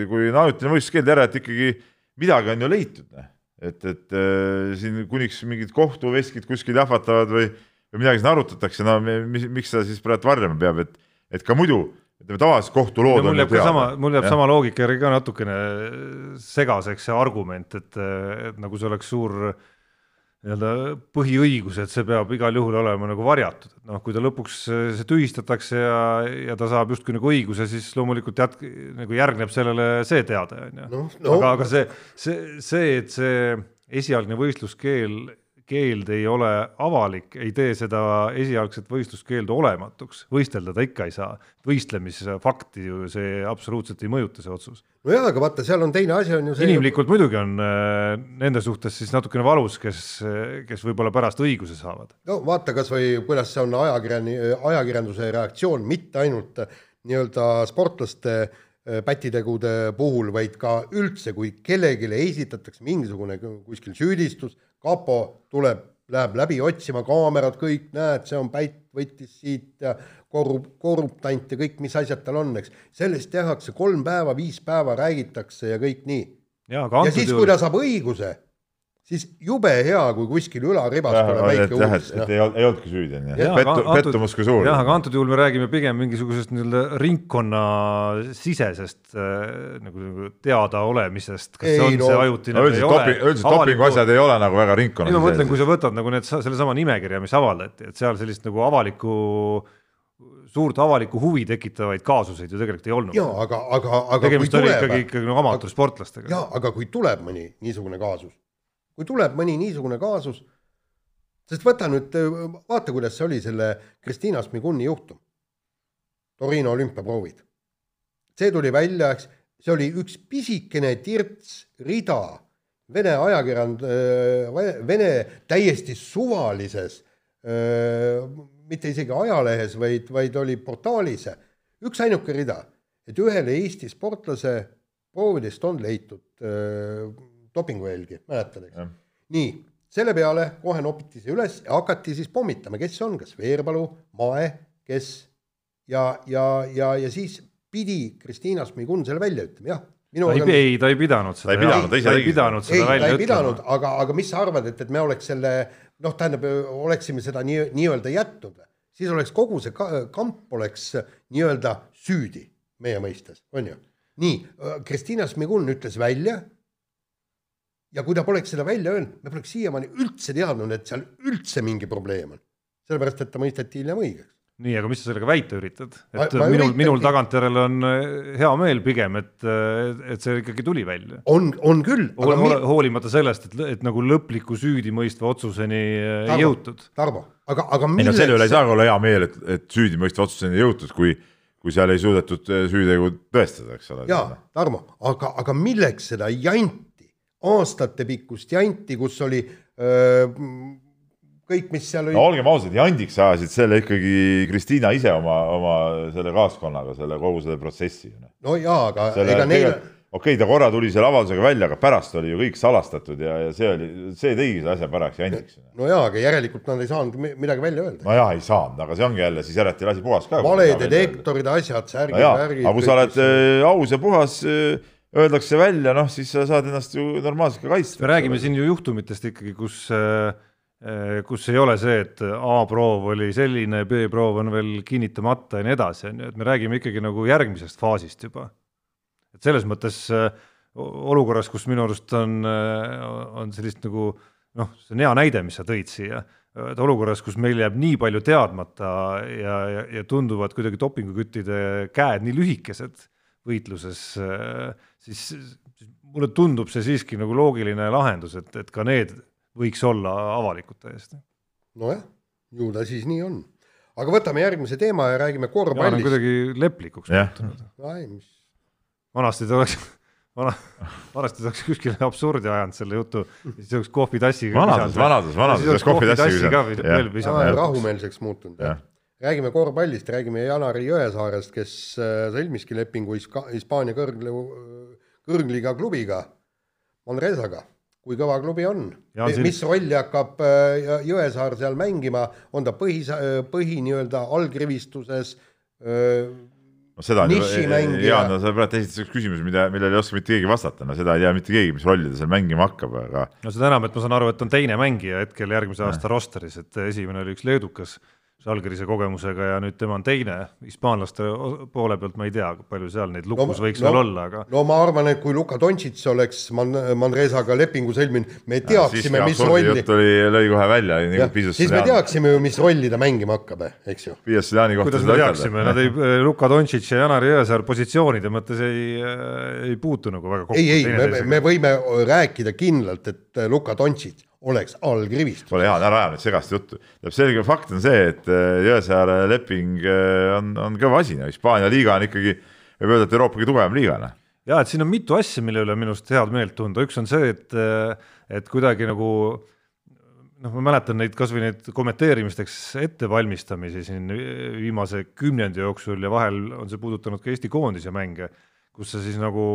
kui on ajutine võistluskeeld ära, et ikkagi midagi on ju leitud, noh et, et äh, siin kuniks mingid kohtuveskid kuskil jahvatavad või, või midagi siin arutatakse, no mis, miks seda siis praegu varjama peab, et, et ka muidu ütleme tavaliselt kohtulood mul jääb ka sama, mul jääb ja. sama loogika järgi ka natukene segaseks see argument, et, et nagu see oleks suur äh, nii-öelda põhiõigus, et see peab igal juhul olema nagu varjatud, et noh, kui ta lõpuks see tühistatakse ja, ja ta saab justkui nagu õiguse, siis loomulikult jätk-, nagu järgneb sellele see teade, on ju. No. aga, aga see, see, see, et see esialgne võistluskeel keeld ei ole avalik, ei tee seda esialgset võistluskeeldu olematuks, võistelda ta ikka ei saa. võistlemisfakti ju see absoluutselt ei mõjuta, see otsus. nojah, aga vaata, seal on teine asi, on ju see inimlikult ju... muidugi on äh, nende suhtes siis natukene valus, kes, kes võib-olla pärast õiguse saavad. no vaata kas või kuidas see on ajakirjani, ajakirjanduse reaktsioon, mitte ainult äh, nii-öelda sportlaste äh, pätitegude puhul, vaid ka üldse, kui kellelegi esitatakse mingisugune kuskil süüdistus, kapo tuleb, läheb läbi otsima kaamerad, kõik, näed, see on Päit võttis siit ja korrup-, korruptant ja kõik, mis asjad tal on, eks. sellest tehakse kolm päeva, viis päeva räägitakse ja kõik nii. ja, ja siis, kui ta saab õiguse siis jube hea, kui kuskil ülaribas tuleb väike uudis. et ei, ei olnudki süüdi, on ju, pettu-, pettumus kui suur. jah, aga antud juhul me räägime pigem mingisugusest nii-öelda ringkonnasisesest äh, nagu, teadaolemisest, kas ei, see on no, see ajutine no, või ei ole. üldiselt dopingu asjad ei ole nagu väga ringkonna. ma mõtlen, kui sa võtad nagu need, sellesama nimekirja, mis avaldati, et seal sellist nagu avalikku suurt avalikku huvi tekitavaid kaasuseid ju tegelikult ei olnud. jaa, aga, aga, aga tegemist oli ikkagi, ikkagi nagu amatöörsportlastega. jaa, aga kui tuleb mõni niisugune kaasus kui tuleb mõni niisugune kaasus, sest võta nüüd, vaata, kuidas see oli selle Kristiina Smiguni juhtum. Torino olümpiaproovid. see tuli välja, eks, see oli üks pisikene tirts rida Vene ajakirjand-, Vene täiesti suvalises, mitte isegi ajalehes, vaid, vaid oli portaalis üksainuke rida, et ühele Eesti sportlase proovidest on leitud dopinguhelgi, mäletad, eks? nii, selle peale kohe nopiti see üles ja hakati siis pommitama, kes see on, kas Veerpalu, Mae, kes ja, ja, ja, ja siis pidi Kristiina Šmigun selle välja ütlema, jah. ta ei, ei, ta ei pidanud seda. Ta ei pidanud, ta ise ei pidanud ei, seda ta välja ei ütlema pidanud, aga, aga mis sa arvad, et, et me oleks selle noh, tähendab, oleksime seda nii, nii-öelda jätnud, siis oleks kogu see ka, kamp oleks nii-öelda süüdi meie mõistes, on ju. nii, Kristiina Šmigun ütles välja. Ja kui ta poleks seda välja öelnud, me poleks siiamaani üldse teadnud, et seal üldse mingi probleem on. sellepärast, et ta mõisteti hiljem õigeks. nii, aga mis sa sellega väita üritad? Ma- et ma minul, üritangi- minul tagantjärele on äh, hea meel pigem, et, et see ikkagi tuli välja. on, on küll, aga mi- hoolimata sellest, et, et nagu lõpliku süüdimõistva otsuseni äh, ei Tarmo, jõutud. Tarmo, aga, aga ei no selle üle ei milleks, saa olla hea meel, et, et süüdimõistva otsuseni jõutud, kui, kui seal ei suudetud süütegu tõestada, eks ole. jaa, Tarmo, aga, aga milleks seda janti, aastatepikkust janti, kus oli öö, kõik, mis seal oli no olgem ausad, jandiks ajasid selle ikkagi Kristiina ise oma, oma selle kaaskonnaga, selle kogu selle protsessi. no jaa, aga selle ega neil, okei okay,, ta korra tuli selle avaldusega välja, aga pärast oli ju kõik salastatud ja, ja see oli, see tegigi selle asja parajaks jandiks. no jaa, aga järelikult nad ei saanud mi- midagi välja öelda. no jaa, ei saanud, aga see ongi jälle, siis järelikult lasi puhas ka. valedetektorid, asjad, särgid, no värgid. aga kui sa oled äh, aus ja puhas, öeldakse välja, noh siis sa saad ennast ju normaalselt ka kaitsta. me räägime siin ju juhtumitest ikkagi, kus, kus ei ole see, et A-proov oli selline, B-proov on veel kinnitamata ja nii edasi, on ju, et me räägime ikkagi nagu järgmisest faasist juba. et selles mõttes äh, olukorras, kus minu arust on, on sellist nagu noh, see on hea näide, mis sa tõid siia, et olukorras, kus meil jääb nii palju teadmata ja, ja, ja tunduvad kuidagi dopinguküttide käed nii lühikesed võitluses, siis siis mulle tundub see siiski nagu loogiline lahendus, et, et ka need võiks olla avalikud täiesti. nojah, ju ta siis nii on. aga võtame järgmine teema ja räägime korvpallist. kuidagi leplikuks muutunud. mis, vanasti ta oleks, vana, vanasti ta oleks kuskile absurdi ajanud selle jutu, siis oleks kohvitassiga Vanadus, vanadus, vanadus, oleks kohvitassi kohvitassi ka visanud. rahumeelseks muutunud. Räägime korvpallist, räägime Janari Jõesaarest, kes äh, sõlmiski lepingu Hiska- Hispaania kõrg-, kõrgliiga klubiga, Manresaga. kui kõva klubi on Ja on, siin- mis rolli hakkab äh, Jõ- Jõesaar seal mängima, on ta põhi, põhi nii-öelda allkrivistuses äh, no seda on ju, Nišimängija. jaa, no sa praegu esitasid küsimuse, mida, millele ei oska mitte keegi vastata, no seda ei tea mitte keegi, mis rolli ta seal mängima hakkab, aga no seda enam, et ma saan aru, et on teine mängija hetkel järgmise aasta rosteris, et esimene oli üks leedukas Žalgirise kogemusega ja nüüd tema on teine, hispaanlaste poole pealt ma ei tea, palju seal neid lukus no, võiks no, veel olla, aga no ma arvan, et kui Luka Dontšits oleks Man-, Manresaga lepingu sõlminud, me teaksime, mis rolli, jutt oli, lõi kohe välja, siis me teaksime ju, mis rolli ta mängima hakkab, eks ju. kuidas me teaksime, nad ei, (laughs) Luka Dontšitš ja Janar Jõesaar positsioonide mõttes ei, ei puutu nagu väga kokku. ei, ei, me, me võime rääkida kindlalt, et Luka Dontšits oleks allkrivist. Pole hea, ära aja nüüd segast juttu. tähendab, selge fakt on see, et äh, Jõesaare leping äh, on, on kõva asi, no Hispaania liiga on ikkagi, võib öelda, et Euroopa kõige tugevam liiga, noh. ja et siin on mitu asja, mille üle minu arust head meelt tunda, üks on see, et, et kuidagi nagu noh, ma mäletan neid kasvõi neid kommenteerimisteks ettevalmistamisi siin viimase kümnendi jooksul ja vahel on see puudutanud ka Eesti koondise mänge, kus sa siis nagu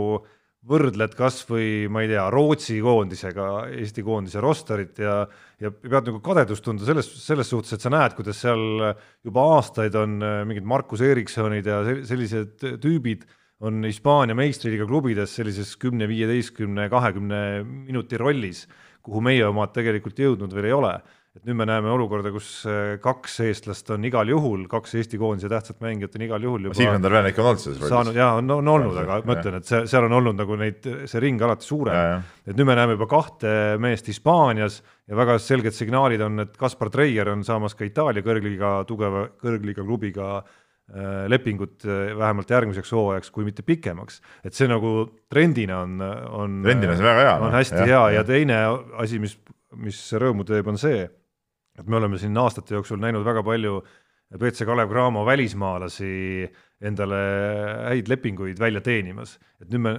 võrdled kas või ma ei tea, Rootsi koondisega Eesti koondise rosterit ja ja pead nagu kadedust tunda selles, selles suhtes, et sa näed, kuidas seal juba aastaid on äh, mingid Markus Ericssonid ja sel- sellised tüübid on Hispaania meistriliiga klubides sellises kümne, viieteistkümne, kahekümne minuti rollis, kuhu meie omad tegelikult jõudnud veel ei ole et nüüd me näeme olukorda, kus äh, kaks eestlast on igal juhul, kaks Eesti koondise tähtsat mängijat on igal juhul juba Siim-Sander ikka on olnud selles rollis saanud. ja on, on olnud, aga ma ütlen, et see, seal on olnud nagu neid, see ring alati Ja, suurem ja.. et nüüd me näeme juba kahte meest Hispaanias ja väga selged signaalid on, et Kaspar Treier on saamas ka Itaalia kõrgliiga tugeva kõrgliiga klubiga äh, lepingut äh, vähemalt järgmiseks hooajaks, kui mitte pikemaks, et see nagu trendina on, on Trendina see väga hea, on noh. hästi Jah, hea jah. ja teine asi, mis, mis rõõmu teeb, on see, et me oleme siin aastate jooksul näinud väga palju BC Kalev Cramo välismaalasi endale häid lepinguid välja teenimas, et nüüd me,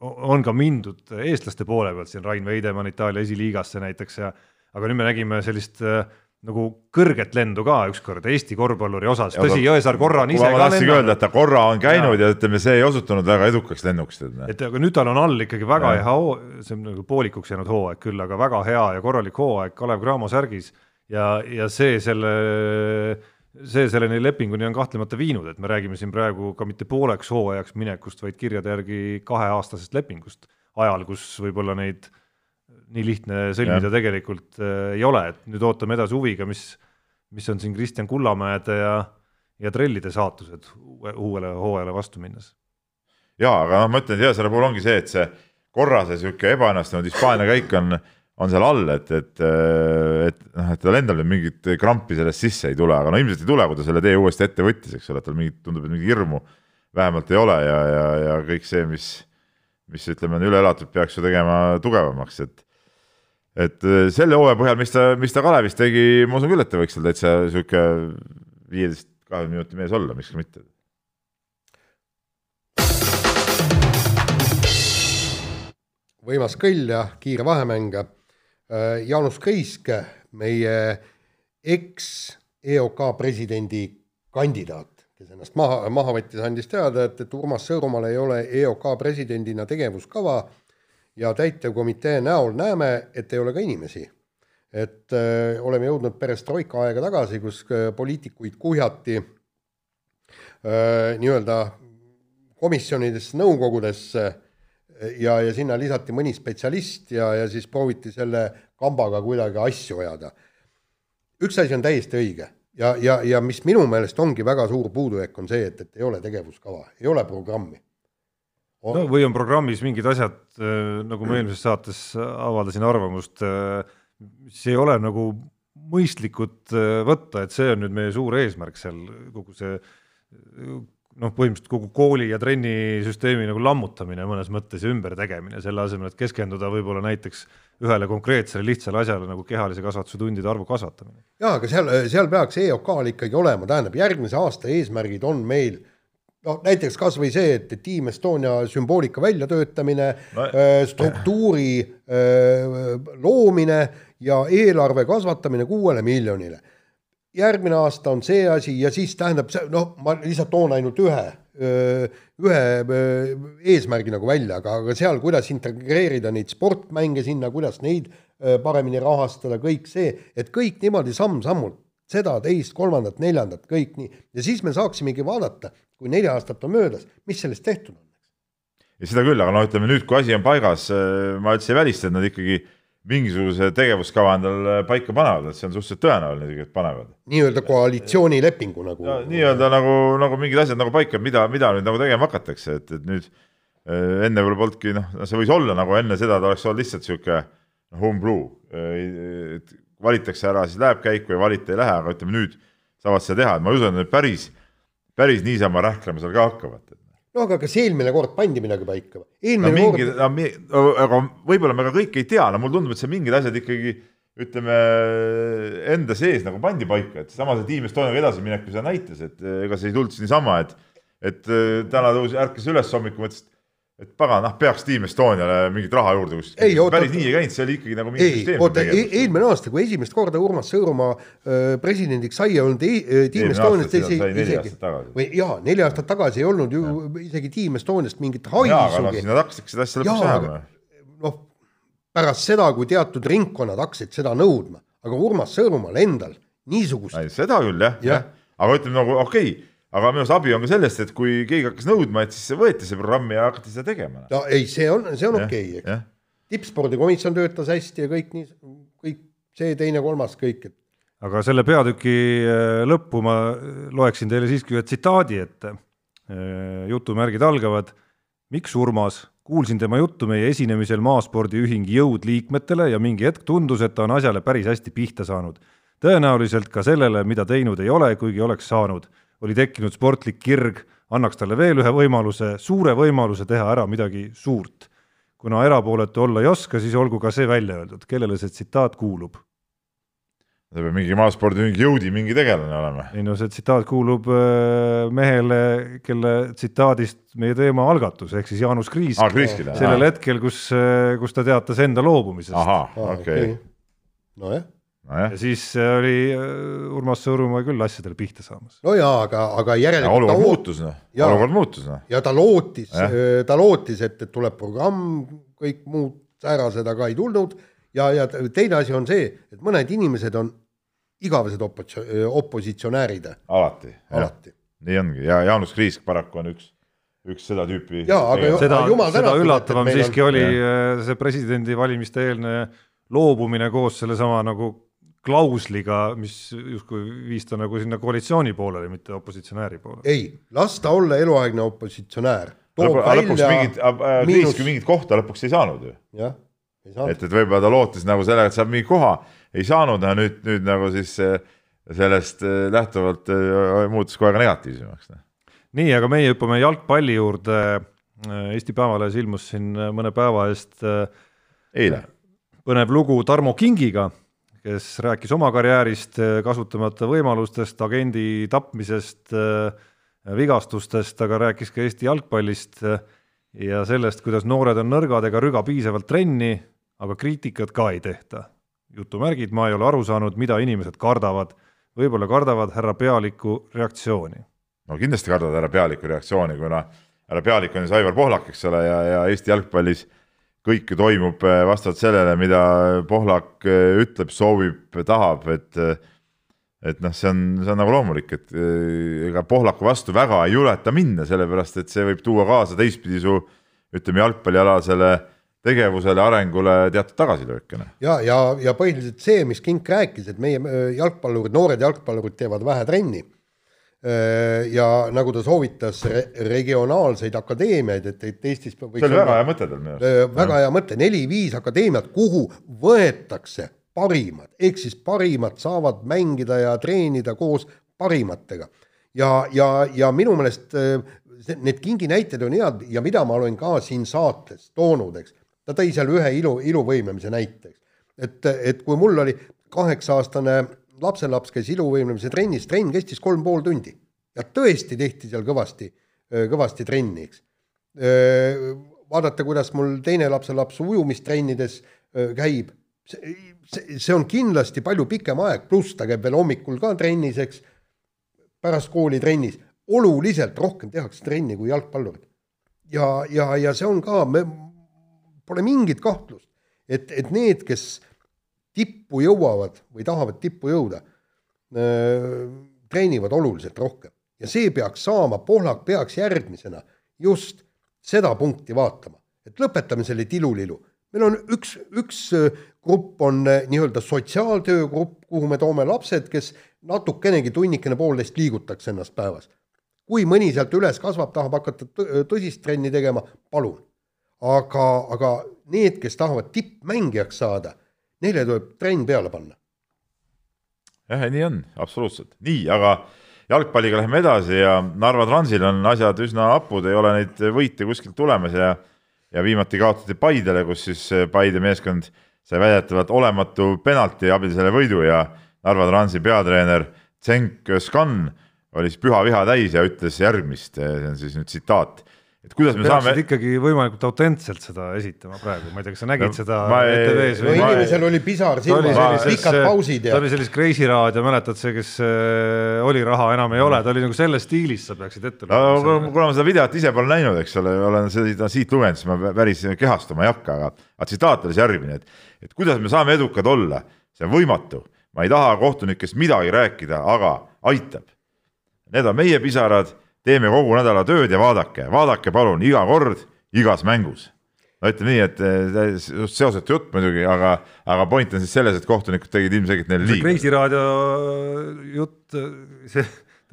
on ka mindud eestlaste poole pealt siin, Rain Veidemann Itaalia esiliigasse näiteks ja aga nüüd me nägime sellist äh, nagu kõrget lendu ka ükskord Eesti korvpalluri osas, tõsi, Jõesaar korra on ise ka tahtsingi öelda, lennanud et ta korra on käinud ja, ja ütleme, see ei osutunud väga edukaks lennuks. et aga nüüd tal on all ikkagi väga Ja. hea hoo, see on nagu poolikuks jäänud hooaeg küll, aga väga hea ja korralik hooaeg Kalev Cramo särgis ja, ja see selle, see selleni lepinguni on kahtlemata viinud, et me räägime siin praegu ka mitte pooleks hooajaks minekust, vaid kirjade järgi kaheaastasest lepingust. Ajal, kus võib-olla neid nii lihtne sõlmida Jah. tegelikult äh, ei ole, et nüüd ootame edasi huviga, mis, mis on siin Kristjan Kullamäede ja, ja trellide saatused uue, uuele hooajale vastu minnes. Ja, aga noh, ma ütlen, Jõesaare puhul ongi see, et see korra see sihuke ebaõnnestunud Hispaania käik on, on seal all, et, et, et noh, et tal endal mingit krampi sellest sisse ei tule, aga no ilmselt ei tule, kui ta selle tee uuesti ette võttis, eks ole, et tal mingit, tundub, et mingit hirmu vähemalt ei ole ja, ja, ja kõik see, mis, mis ütleme, on üle elatud, peaks ju tegema tugevamaks, et et äh, selle hooaja põhjal, mis ta, mis ta Kalevis tegi, ma usun küll, et ta võiks seal täitsa sihuke viieteist, kahekümne minuti mees olla, miks mitte võimas kõll ja kiire vahemäng. Jaanus Kriisk, meie eks-EOK presidendi kandidaat, kes ennast maha, maha võttis, andis teada, et, et Urmas Sõõrumaal ei ole EOK presidendina tegevuskava ja täitevkomitee näol näeme, et ei ole ka inimesi. et öö, oleme jõudnud perestroika aega tagasi, kus öö, poliitikuid kuhjati nii-öelda komisjonidesse, nõukogudesse ja, ja sinna lisati mõni spetsialist ja, ja siis prooviti selle kambaga kuidagi asju ajada. üks asi on täiesti õige ja, ja, ja mis minu meelest ongi väga suur puudujääk, on see, et, et ei ole tegevuskava, ei ole programmi. no või on programmis mingid asjad, nagu ma eelmises saates avaldasin arvamust, mis ei ole nagu mõistlikud äh, võtta, et see on nüüd meie suur eesmärk seal kogu see noh, põhimõtteliselt kogu kooli ja trennisüsteemi nagu lammutamine mõnes mõttes ja ümbertegemine, selle asemel, et keskenduda võib-olla näiteks ühele konkreetsele lihtsale asjale nagu kehalise kasvatuse tundide arvu kasvatamine. jaa, aga seal, seal peaks EOK-l ikkagi olema, tähendab järgmise aasta eesmärgid on meil no näiteks kas või see, et Team Estonia sümboolika väljatöötamine No- no,, struktuuri öö, loomine ja eelarve kasvatamine kuuele miljonile. Järgmine aasta on see asi ja siis tähendab noh, ma lihtsalt toon ainult ühe, ühe eesmärgi nagu välja, aga, aga seal, kuidas integreerida neid sportmänge sinna, kuidas neid paremini rahastada, kõik see, et kõik niimoodi samm-sammult, seda, teist, kolmandat, neljandat, kõik nii. ja siis me saaksimegi vaadata, kui neli aastat on möödas, mis sellest tehtud on. ja seda küll, aga noh, ütleme nüüd, kui asi on paigas, ma üldse ei välista, et nad ikkagi mingisuguse tegevuskava endale paika panevad, et see on suhteliselt tõenäoline isegi, et panevad. nii-öelda koalitsioonilepingu nagu nii-öelda nagu, nagu mingid asjad nagu paika, mida, mida nüüd nagu tegema hakatakse, et, et nüüd äh, enne võib-olla polnudki noh, see võis olla nagu enne seda, ta oleks olnud lihtsalt sihuke noh, home blue, et valitakse ära, siis läheb käiku ja valita ei lähe, aga ütleme nüüd saavad seda teha, et ma ei usu, et päris, päris niisama rähklema seal ka hakkavad. No aga kas eelmine kord pandi midagi paika või? no eelmine mingid kord, no,, aga võib-olla me ka kõike ei tea, no mulle tundub, et see mingid asjad ikkagi ütleme enda sees nagu pandi paika, et sama see Team Estoniaga edasiminek ju seda näitas, et eh, ega see ei tulnud siis niisama, et et eh, täna tõusis, ärkas üles hommikul, mõtles, et pagan, noh, peaks Team Estoniale mingit raha juurde kuskil Ei,. oota- päris nii ei käinud, see oli ikkagi nagu mingi süsteem. oota, eelmine aasta, kui esimest korda Urmas Sõõrumaa presidendiks sai, ei olnud e- Team Eelmine Estoniast isegi tagasi. või jaa, neli aastat tagasi ei olnud ju isegi Team Estoniast mingit noh, haisugi siis. nad hakkasidki seda asja lõpuks ajama. noh, pärast seda, kui teatud ringkonnad hakkasid seda nõudma, aga Urmas Sõõrumaal endal niisugust seda küll jah Jah. ja., aga ütleme nagu okei okay,, aga minu arust abi on ka sellest, et kui keegi hakkas nõudma, et siis võeti see programm ja hakati seda tegema. no ei, see on, see on okei, eks. jah, tippspordikomisjon töötas hästi ja kõik nii, kõik see, teine, kolmas, kõik, et aga selle peatüki äh, lõppu ma loeksin teile siiski ühe tsitaadi ette. jutumärgid algavad. miks Urmas? kuulsin tema juttu meie esinemisel maaspordiühing Jõud liikmetele ja mingi hetk tundus, et ta on asjale päris hästi pihta saanud. tõenäoliselt ka sellele, mida teinud ei ole, kuigi oleks saanud. Oli tekkinud sportlik kirg, annaks talle veel ühe võimaluse, suure võimaluse teha ära midagi suurt. kuna erapooletu olla ei oska, siis olgu ka see välja öeldud, kellele see tsitaat kuulub see peab mingi maaspordiühing jõudi mingi tegelane olema. ei no see tsitaat kuulub äh, mehele, kelle tsitaadist meie teema algatus, ehk siis Jaanus Kriisk Kriskile. sellel hetkel, kus, kus ta teatas enda loobumisest. ahah, okei. nojah, nojah ja, siis äh, oli äh, Urmas Sõõrumaa küll asjadele pihta saamas. no jaa, aga, aga järelikult olukord muutus noh, olukord muutus noh. ja ta lootis Jah., ta lootis, et, et tuleb programm, kõik muud säärased, aga ei tulnud ja, ja teine asi on see, et mõned inimesed on igavesed opotsi-, opositsionäärid alati, alati. nii ongi ja Jaanus Kriisk paraku on üks, üks seda tüüpi. Jaa, aga seda jumal, seda tänatud, et meil siiski on- oli äh, see presidendivalimiste eelne loobumine koos sellesama nagu klausliga, mis justkui viis ta nagu sinna koalitsiooni poolele, mitte opositsionääri poolele. ei, las ta olla eluaegne opositsionäär. lõpuks mingit, Kriiski mingit kohta lõpuks ei saanud ju. jah, ei saanud. et, et võib-olla ta lootis nagu sellega, et saab mingi koha, ei saanud, nüüd, nüüd nagu siis eh, sellest eh, lähtuvalt muutus kohe ka negatiivsemaks. noh. nii, aga meie hüppame jalgpalli juurde. Eesti Päevalehes ilmus siin mõne päeva eest äh, eile, põnev lugu Tarmo Kingiga, kes rääkis oma karjäärist, kasutamata võimalustest, agendi tapmisest, vigastustest, aga rääkis ka Eesti jalgpallist äh, ja sellest, kuidas noored on nõrgad ega rüga piisavalt trenni, aga kriitikat ka ei tehta. jutumärgid, ma ei ole aru saanud, mida inimesed kardavad. võib-olla kardavad härra Pealiku reaktsiooni. no kindlasti kardavad härra Pealiku reaktsiooni, kuna härra Pealik on siis Aivar Pohlak, eks ole, ja, ja Eesti jalgpallis kõik ju toimub eh, vastavalt sellele, mida Pohlak eh, ütleb, soovib, tahab, et et noh, see on, see on nagu loomulik, et ega Pohlaku vastu väga ei juleta minna, sellepärast et see võib tuua kaasa teistpidi su ütleme, jalgpallialasele tegevusele, arengule teatud tagasilööke. ja, ja, ja põhiliselt see, mis Kink rääkis, et meie jalgpallurid, noored jalgpallurid teevad vähe trenni. Ja nagu ta soovitas re regionaalseid akadeemiaid, et, et Eestis see oli väga hea mõte tal minu arust. Öö, väga hea mõte, neli-viis akadeemiat, kuhu võetakse parimad, ehk siis parimad saavad mängida ja treenida koos parimatega. ja, ja, ja minu meelest see- need kingi näited on head ja mida ma olen ka siin saates toonud, eks. ta tõi seal ühe ilu, iluvõimlemise näite, eks. et, et kui mul oli kaheksa-aastane lapselaps käis iluvõimlemise trennis, trenn kestis kolm pool tundi. Ja tõesti tehti seal kõvasti, kõvasti trenni, eks. Vaadata, kuidas mul teine lapselaps ujumistrennides käib, see on kindlasti palju pikem aeg, pluss ta käib veel hommikul ka trennis, eks, pärast kooli trennis, oluliselt rohkem tehakse trenni kui jalgpallurid. ja, ja, ja see on ka, me pole mingit kahtlust, et, et need, kes tippu jõuavad või tahavad tippu jõuda, treenivad oluliselt rohkem ja see peaks saama, Pohlak peaks järgmisena just seda punkti vaatama, et lõpetame selle tilulilu. meil on üks, üks öö, grupp on äh, nii-öelda sotsiaaltöö grupp, kuhu me toome lapsed, kes natukenegi tunnikene poolteist liigutaks ennast päevas. kui mõni sealt üles kasvab, tahab hakata tõ- tõsist trenni tegema, palun. aga, aga need, kes tahavad tippmängijaks saada, neile tuleb trenn peale panna. jah, nii on, absoluutselt, nii, aga jalgpalliga läheme edasi ja Narva Transil on asjad üsna hapud, ei ole neid võite kuskilt tulemas ja ja viimati kaotati Paidele, kus siis Paide meeskond sai väidetavalt olematu penalti abil selle võidu ja Narva Transi peatreener Cenk Skan oli siis püha viha täis ja ütles järgmist, see on siis nüüd tsitaat, et kuidas me saame ikkagi võimalikult autentselt seda esitama praegu, ma ei tea, kas sa nägid No, seda ETV-s no või ma- inimesel oli pisar silmas, pikad pausid ja ta oli sellises Kreisi raadio, mäletad see, kes äh, oli raha enam ei ole, ta oli nagu selles stiilis, sa peaksid ette no kuna ma seda videot ise pole näinud, eks ole, olen seda siit lugenud, siis ma päris kehastuma ei hakka, aga, aga tsitaat oli siis järgmine, et, et kuidas me saame edukad olla, see on võimatu, ma ei taha kohtunikest midagi rääkida, aga aitab. Need on meie pisarad, teeme kogu nädala tööd ja vaadake, vaadake palun iga kord, igas mängus. no ütleme nii, et eh, seosetu jutt muidugi, aga, aga point on siis selles, et kohtunikud tegid ilmselgelt neile liiga. Kreisi raadio jutt, see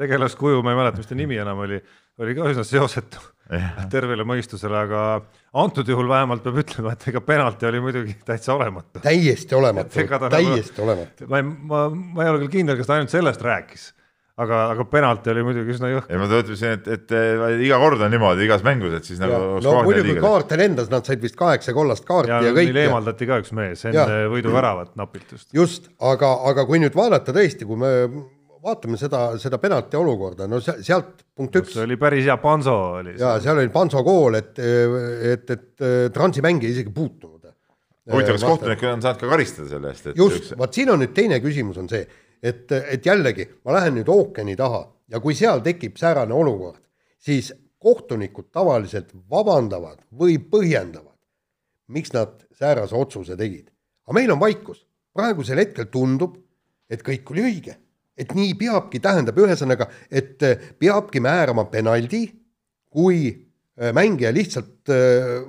tegelaskuju, ma ei mäleta, mis ta nimi enam oli, oli ka üsna seosetu tervele mõistusele, aga antud juhul vähemalt peab ütlema, et ega penalti oli muidugi täitsa olematu. täiesti olematu nagu- täiesti olematu. ma ei, ma, ma ei ole küll kindel, kas ta ainult sellest rääkis, aga, aga penalti oli muidugi üsna jõhker. ja ma ütlesin, et, et eh, iga kord on niimoodi igas mängus, et siis nagu oleks no muidugi kaarte lendas, nad said vist kaheksa kollast kaarti ja, ja, ja kõik neil. eemaldati ka üks mees enne võiduväravat napilt just. just, aga, aga kui nüüd vaadata tõesti, kui me vaatame seda, seda penalti olukorda, no se- sealt punkt üks see oli päris hea panso oli. ja seal oli Panso kool, et, et, et Transi mängija isegi puutunud. huvitav, kas kohtunik on saanud ka karistada selle eest, et just, vot siin on nüüd teine küsimus on see, et, et jällegi ma lähen nüüd ookeani taha ja kui seal tekib säärane olukord, siis kohtunikud tavaliselt vabandavad või põhjendavad, miks nad säärase otsuse tegid. aga meil on vaikus, praegusel hetkel tundub, et kõik oli õige, et nii peabki, tähendab ühesõnaga, et eh, peabki määrama penaldi, kui eh, mängija lihtsalt äh,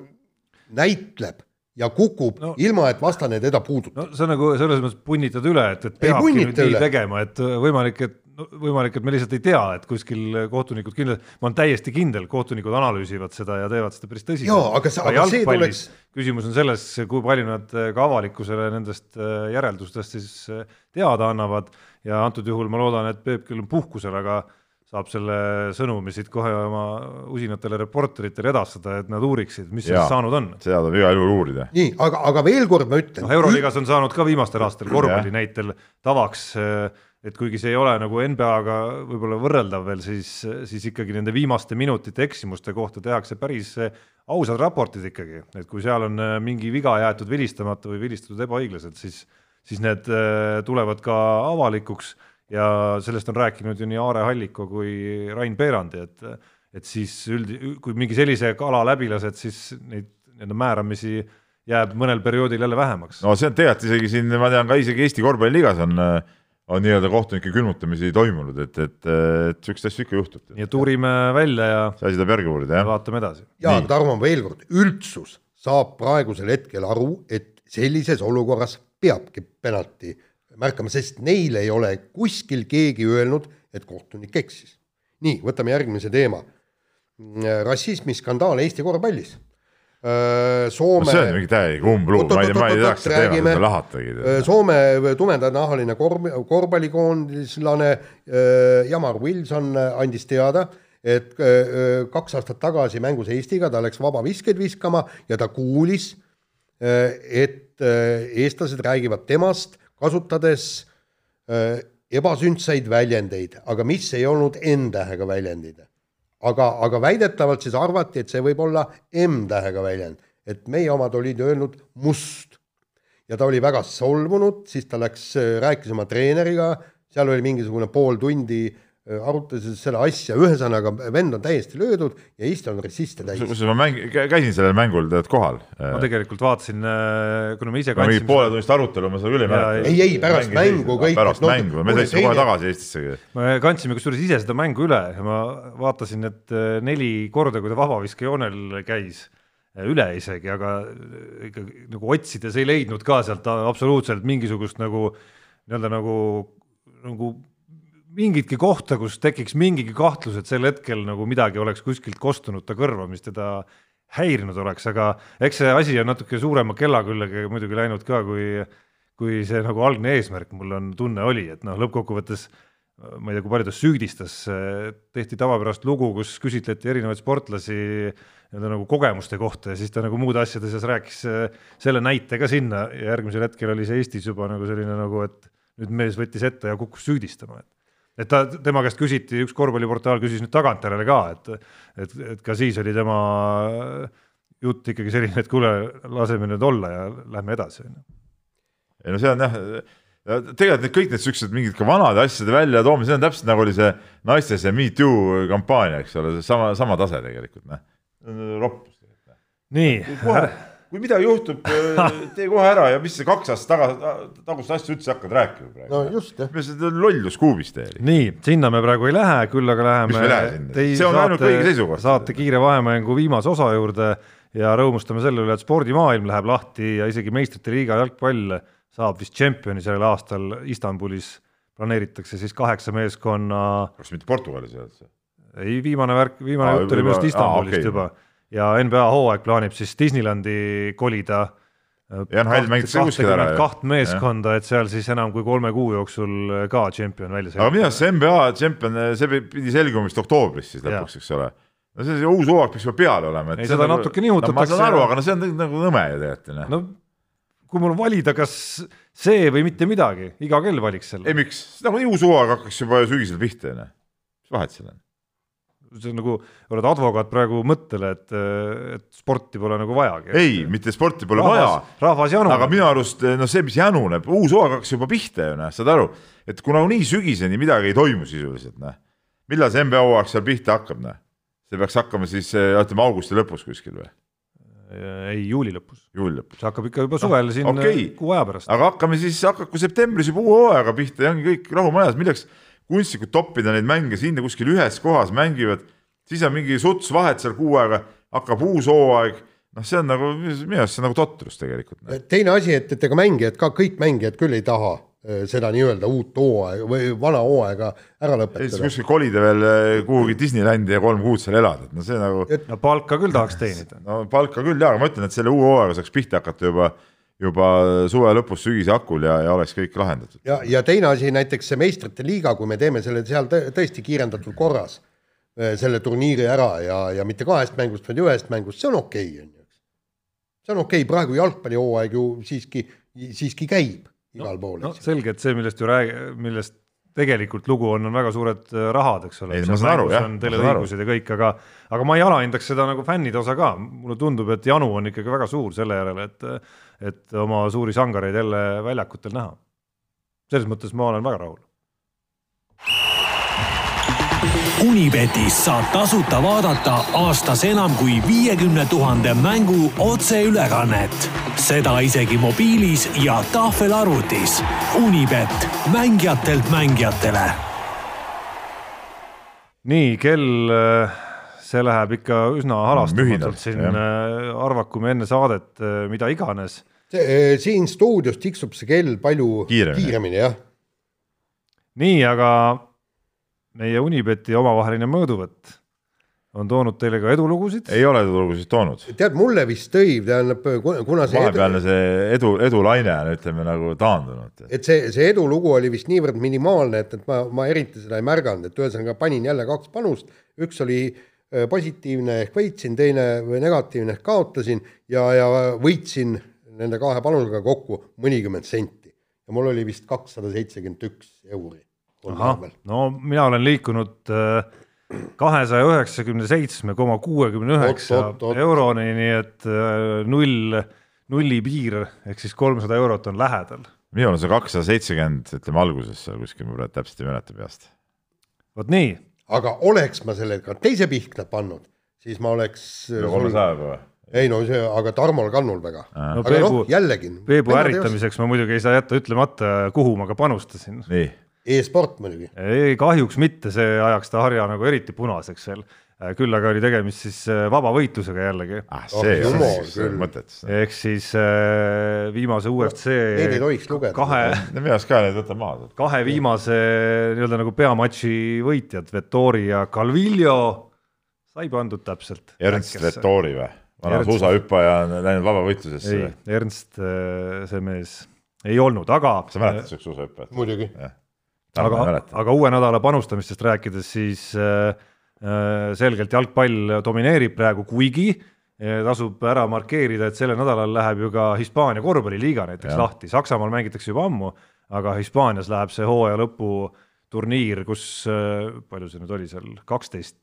näitleb ja kukub no. Ilma, et vastane teda puudutab no see on nagu selles mõttes punnitad üle, et, et peabki nüüd nii üle. tegema, et võimalik, et no, võimalik, et me lihtsalt ei tea, et kuskil kohtunikud kindlasti, ma olen täiesti kindel, kohtunikud analüüsivad seda ja teevad seda päris tõsiselt. Jaa, aga see- aga see tuleks- küsimus on selles, kui palju nad eh, ka avalikkusele nendest eh, järeldustest siis teada annavad ja antud juhul ma loodan, et Peep küll on puhkusel, aga saab selle sõnumi siit kohe oma usinatele reporteritele edastada, et nad uuriksid, mis sellest saanud on. Seda tuleb igal juhul uurida. nii, aga, aga veel kord ma ütlen. Noh, Euroliigas on saanud ka viimastel aastatel korvpalli näitel tavaks, et kuigi see ei ole nagu NBA-ga võib-olla võrreldav veel, siis, siis ikkagi nende viimaste minutite eksimuste kohta tehakse päris ausad raportid ikkagi, et kui seal on äh, mingi viga jäetud vilistamata või vilistatud ebaõiglaselt, siis, siis need tulevad ka avalikuks ja sellest on rääkinud ju nii Aare Halliko kui Rain Peerandi, et et siis üld-, kui mingi sellise kala läbi lased, siis neid nii-öelda määramisi jääb mõnel perioodil jälle vähemaks no see on tegelikult isegi siin, ma tean ka isegi Eesti korvpalliliigas on, on nii-öelda kohtunike külmutamisi toimunud, et, et, et siukseid asju ikka juhtub. nii et uurime välja ja see asi tuleb järgi uurida, jah. vaatame edasi. ja Nii. Tarmo, veel kord, üldsus saab praegusel hetkel aru, et sellises olukorras peabki penalti märkama, sest neil ei ole kuskil keegi öelnud, et kohtunik eksis. nii, võtame järgmise teema. rassismiskandaal Eesti korvpallis. Soome no see on mingi täielik umbluud, ma ei, ma ei teaks seda teemat, seda lahatagi. Soome tumedanahaline korv, korvpallikoondislane äh, Jamar Wilson andis teada, et äh, kaks aastat tagasi mängus Eestiga ta läks vabaviskeid viskama ja ta kuulis, et äh, eestlased räägivad temast, kasutades äh, ebasündsaid väljendeid, aga mis ei olnud N-tähega väljendid. aga, aga väidetavalt siis arvati, et see võib olla M-tähega väljend, et meie omad olid öelnud must. Ja ta oli väga solvunud, siis ta läks, rääkis oma treeneriga, seal oli mingisugune pool tundi, arutas seda asja, ühesõnaga vend on täiesti löödud ja Eesti on rassiste täis. kusjuures ma mäng-, käisin sellel mängul tead kohal. ma tegelikult vaatasin, kuna me ise mingi kandsime, pooletunnist arutelu ma seda küll ei mäleta. ei, ei, pärast mängu kõik, pärast no, mängu, me sõitsime kohe tagasi Eestisse. me kandsime kusjuures ise seda mängu üle ja ma vaatasin, et neli korda, kui ta vabaviskejoonel käis, üle isegi, aga ikka nagu otsides ei leidnud ka sealt absoluutselt mingisugust nagu nii-öelda nagu, nagu mingitki kohta, kus tekiks mingigi kahtlus, et sel hetkel nagu midagi oleks kuskilt kostunud ta kõrva, mis teda häirinud oleks, aga eks see asi on natuke suurema kella külge muidugi läinud ka, kui kui see nagu algne eesmärk mul on tunne oli, et noh, lõppkokkuvõttes ma ei tea, kui palju ta süüdistas, tehti tavapärast lugu, kus küsitleti erinevaid sportlasi nii-öelda nagu kogemuste kohta ja siis ta nagu muude asjade seas rääkis eh, selle näite ka sinna ja järgmisel hetkel oli see Eestis juba nagu selline nagu, et nüüd mees võttis ette ja kukkus süüdistama, et et ta, tema käest küsiti, üks korvpalliportaal küsis nüüd tagantjärele ka, et et, et ka siis oli tema jutt ikkagi selline, et kuule, laseme nüüd olla ja lähme edasi, on ju ei no see on jah, tegelikult need kõik need siuksed mingid ka vanade asjade väljatoomine, see on täpselt nagu oli see naiste see Me Too kampaania, eks ole, sama, sama tase tegelikult, noh. roppus. nii, kohe, kui midagi juhtub, (laughs) tee kohe ära ja mis see kaks aastat taga, tagust asja üldse hakkad rääkima praegu no just jah, see lollus kuubis teil? nii, sinna me praegu ei lähe, küll aga läheme sinna? See on ainult kõigi seisukoht. saate kiire vahemängu viimase osa juurde ja rõõmustame selle üle, et spordimaailm läheb lahti ja isegi meistrite liiga jalgpall saab vist tšempioni sellel aastal Istanbulis, planeeritakse siis kaheksa meeskonna kas mitte Portugalis ei olnud see? ei, viimane värk, viimane jutt oli minu arust Istanbulist aa, okei. juba ja NBA hooaeg plaanib siis Disneylandi kolida. Kaht meeskonda, et seal siis enam kui kolme kuu jooksul ka tšempion välja aga minu arust see NBA tšempion, see pidi selguma vist oktoobris siis lõpuks, eks ole. no see, see uus hooaeg peaks juba peale olema. Ei, seda natuke nihutatakse ma saan aru, aga no see on nagu nõme ju tegelikult, noh. no kui mul valida, kas see või mitte midagi, iga kell valiks ei selle. miks, nagu uus hooaeg hakkaks juba sügisel pihta, onju. mis vahet seal on? See on nagu, oled advokaat praegu mõttele, et, et sporti pole nagu vajagi. ei, mitte sporti pole rahvas, vaja. rahvas januneb. aga minu arust noh, see, mis januneb, uus hooaeg hakkas juba pihta ju noh, saad aru, et kuna nii sügiseni midagi ei toimu sisuliselt noh, millal see NBA hooaeg seal pihta hakkab noh? see peaks hakkama siis ütleme augusti lõpus kuskil või? ei, juuli lõpus. juuli lõpus. see hakkab ikka juba suvel no, siin okay. kuu aja pärast. aga hakkame siis, hakaku septembris juba uue hooajaga pihta ja ongi kõik rahumajas, milleks kunstlikult toppida neid mänge sinna kuskil ühes kohas mängivad, siis on mingi suts vahet seal kuu aega, hakkab uus hooaeg noh, see on nagu minu arust see on nagu totrus tegelikult. Noh. teine asi, et, et ega mängijad ka, kõik mängijad küll ei taha äh, seda nii-öelda uut hooaega või vana hooaega ära lõpetada. siis kuskil kolida veel äh, kuhugi Disneylandi ja kolm kuud seal elada, et no see nagu et.... no palka küll tahaks teenida. no palka küll jaa, aga ma ütlen, et selle uue hooaega saaks pihta hakata juba juba suve lõpus, sügise hakul ja, ja oleks kõik lahendatud. ja, ja teine asi, näiteks see meistrite liiga, kui me teeme selle seal tõesti kiirendatud korras, äh, selle turniiri ära ja, ja mitte kahest mängust, vaid ühest mängust, see on okei okay,, on ju. see on okei okay., praegu jalgpallihooaeg ju siiski, siiski käib igal no, pool. no selge, et see, millest ju räägi-, millest tegelikult lugu on, on väga suured äh, rahad, eks ole. on teleõigused ja kõik, aga, aga ma ei alahindaks seda nagu fännide osa ka, mulle tundub, et janu on ikkagi väga suur selle järele, et et oma suuri sangareid jälle väljakutel näha. selles mõttes ma olen väga rahul. Unibetis saab tasuta vaadata aastas enam kui viiekümne tuhande mängu otseülekannet, seda isegi mobiilis ja tahvelarvutis. Unibet, mängijatelt mängijatele. nii, kell see läheb ikka üsna halastamatult siin, arvaku me enne saadet mida iganes siin stuudios tiksub see kell palju kiiremini, kiiremini, jah. nii, aga meie Unibeti omavaheline mõõduvõtt on toonud teile ka edulugusid? ei ole edulugusid toonud. tead, mulle vist tõi, tähendab, kuna see vahepealne edu... see edu, edulaine on, ütleme nagu taandunud. et see, see edulugu oli vist niivõrd minimaalne, et, et ma, ma eriti seda ei märganud, et ühesõnaga panin jälle kaks panust, üks oli äh, positiivne ehk võitsin, teine negatiivne ehk kaotasin ja, ja võitsin nende kahe panusega kokku mõnikümmend senti ja mul oli vist kakssada seitsekümmend üks euri. no mina olen liikunud äh, kahesaja üheksakümne seitsme koma kuuekümne üheksa euroni, nii et äh, null, nulli piir ehk siis kolmsada eurot on lähedal. minul on see kakssada seitsekümmend, ütleme alguses seal kuskil, ma praegu täpselt ei mäleta peast. vot nii. aga oleks ma selle ka teise pihta pannud, siis ma oleks. üle kolmesajaga või? Ei no see, aga Tarmol kannul väga. no aga Peebu no,, jällegi. Peebu ärritamiseks ma muidugi ei saa jätta ütlemata, kuhu ma ka panustasin. E-sport muidugi. ei, kahjuks mitte, see ajaks ta harja nagu eriti punaseks veel. küll aga oli tegemist siis äh, vabavõitlusega jällegi ah,. see oh, on siis mõtet. ehk siis äh, viimase UFC Neid ei tohiks lugeda. kahe minu arust ka neid võta maha. kahe viimase nii-öelda nagu peamatši võitjad, Vettori ja Calvillo sai pandud täpselt. Ernst Vettori või? Vana suusahüppaja on läinud vabavõitlusesse. ei, Ernst, äh, see mees ei olnud, aga. sa mäletad siukest suusahüppajat? muidugi. aga, aga uue nädala panustamistest rääkides, siis äh, äh, selgelt jalgpall domineerib praegu, kuigi äh, tasub ära markeerida, et sellel nädalal läheb ju ka Hispaania korvpalliliiga näiteks ja. lahti, Saksamaal mängitakse juba ammu, aga Hispaanias läheb see hooaja lõpu turniir, kus palju see nüüd oli seal, kaksteist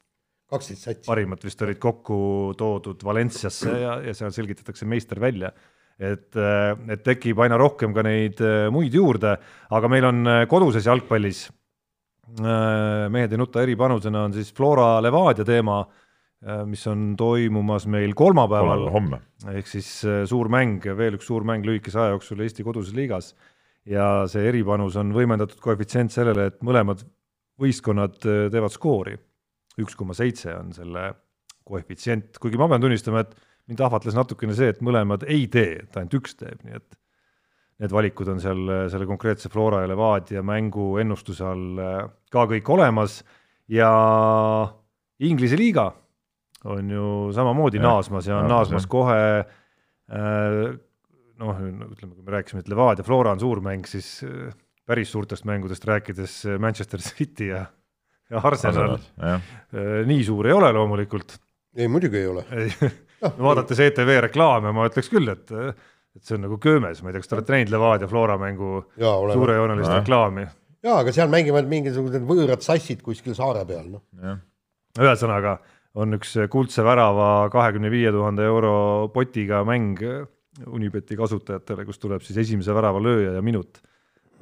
kaksteist satsi. parimad vist olid kokku toodud Valenciasse ja, ja seal selgitatakse meister välja. et, et tekib aina rohkem ka neid äh, muid juurde, aga meil on äh, koduses jalgpallis äh, mehed ei nuta eripanusena on siis Flora Levadia teema, mis on toimumas meil kolmapäeval. homme. ehk siis suur mäng, veel üks suur mäng lühikese aja jooksul Eesti koduses liigas. ja see eripanus on võimendatud koefitsient sellele, et mõlemad võistkonnad teevad skoori üks koma seitse on selle koefitsient, kuigi ma pean tunnistama, et mind ahvatles natukene see, et mõlemad ei tee, et ainult üks teeb, nii et need valikud on seal selle konkreetse Flora ja Levadia mängu ennustuse all äh, ka kõik olemas ja Inglise liiga on ju samamoodi ja, naasmas ja on naasmas jah. kohe äh, noh, ütleme, kui me rääkisime, et Levadia Flora on suur mäng, siis äh, päris suurtest mängudest rääkides Manchester City ja ja Arsenal äh, nii suur ei ole loomulikult. ei, muidugi ei ole. (laughs) no vaadates ETV reklaame, ma ütleks küll, et, et see on nagu köömes, ma ei tea, kas te olete näinud Levadia Flora mängu suurejoonelist reklaami? jaa, aga seal mängivad mingisugused võõrad sassid kuskil saare peal, noh. ühesõnaga on üks kuldse värava kahekümne viie tuhande euro potiga mäng Unibeti kasutajatele, kus tuleb siis esimese värava lööja ja minut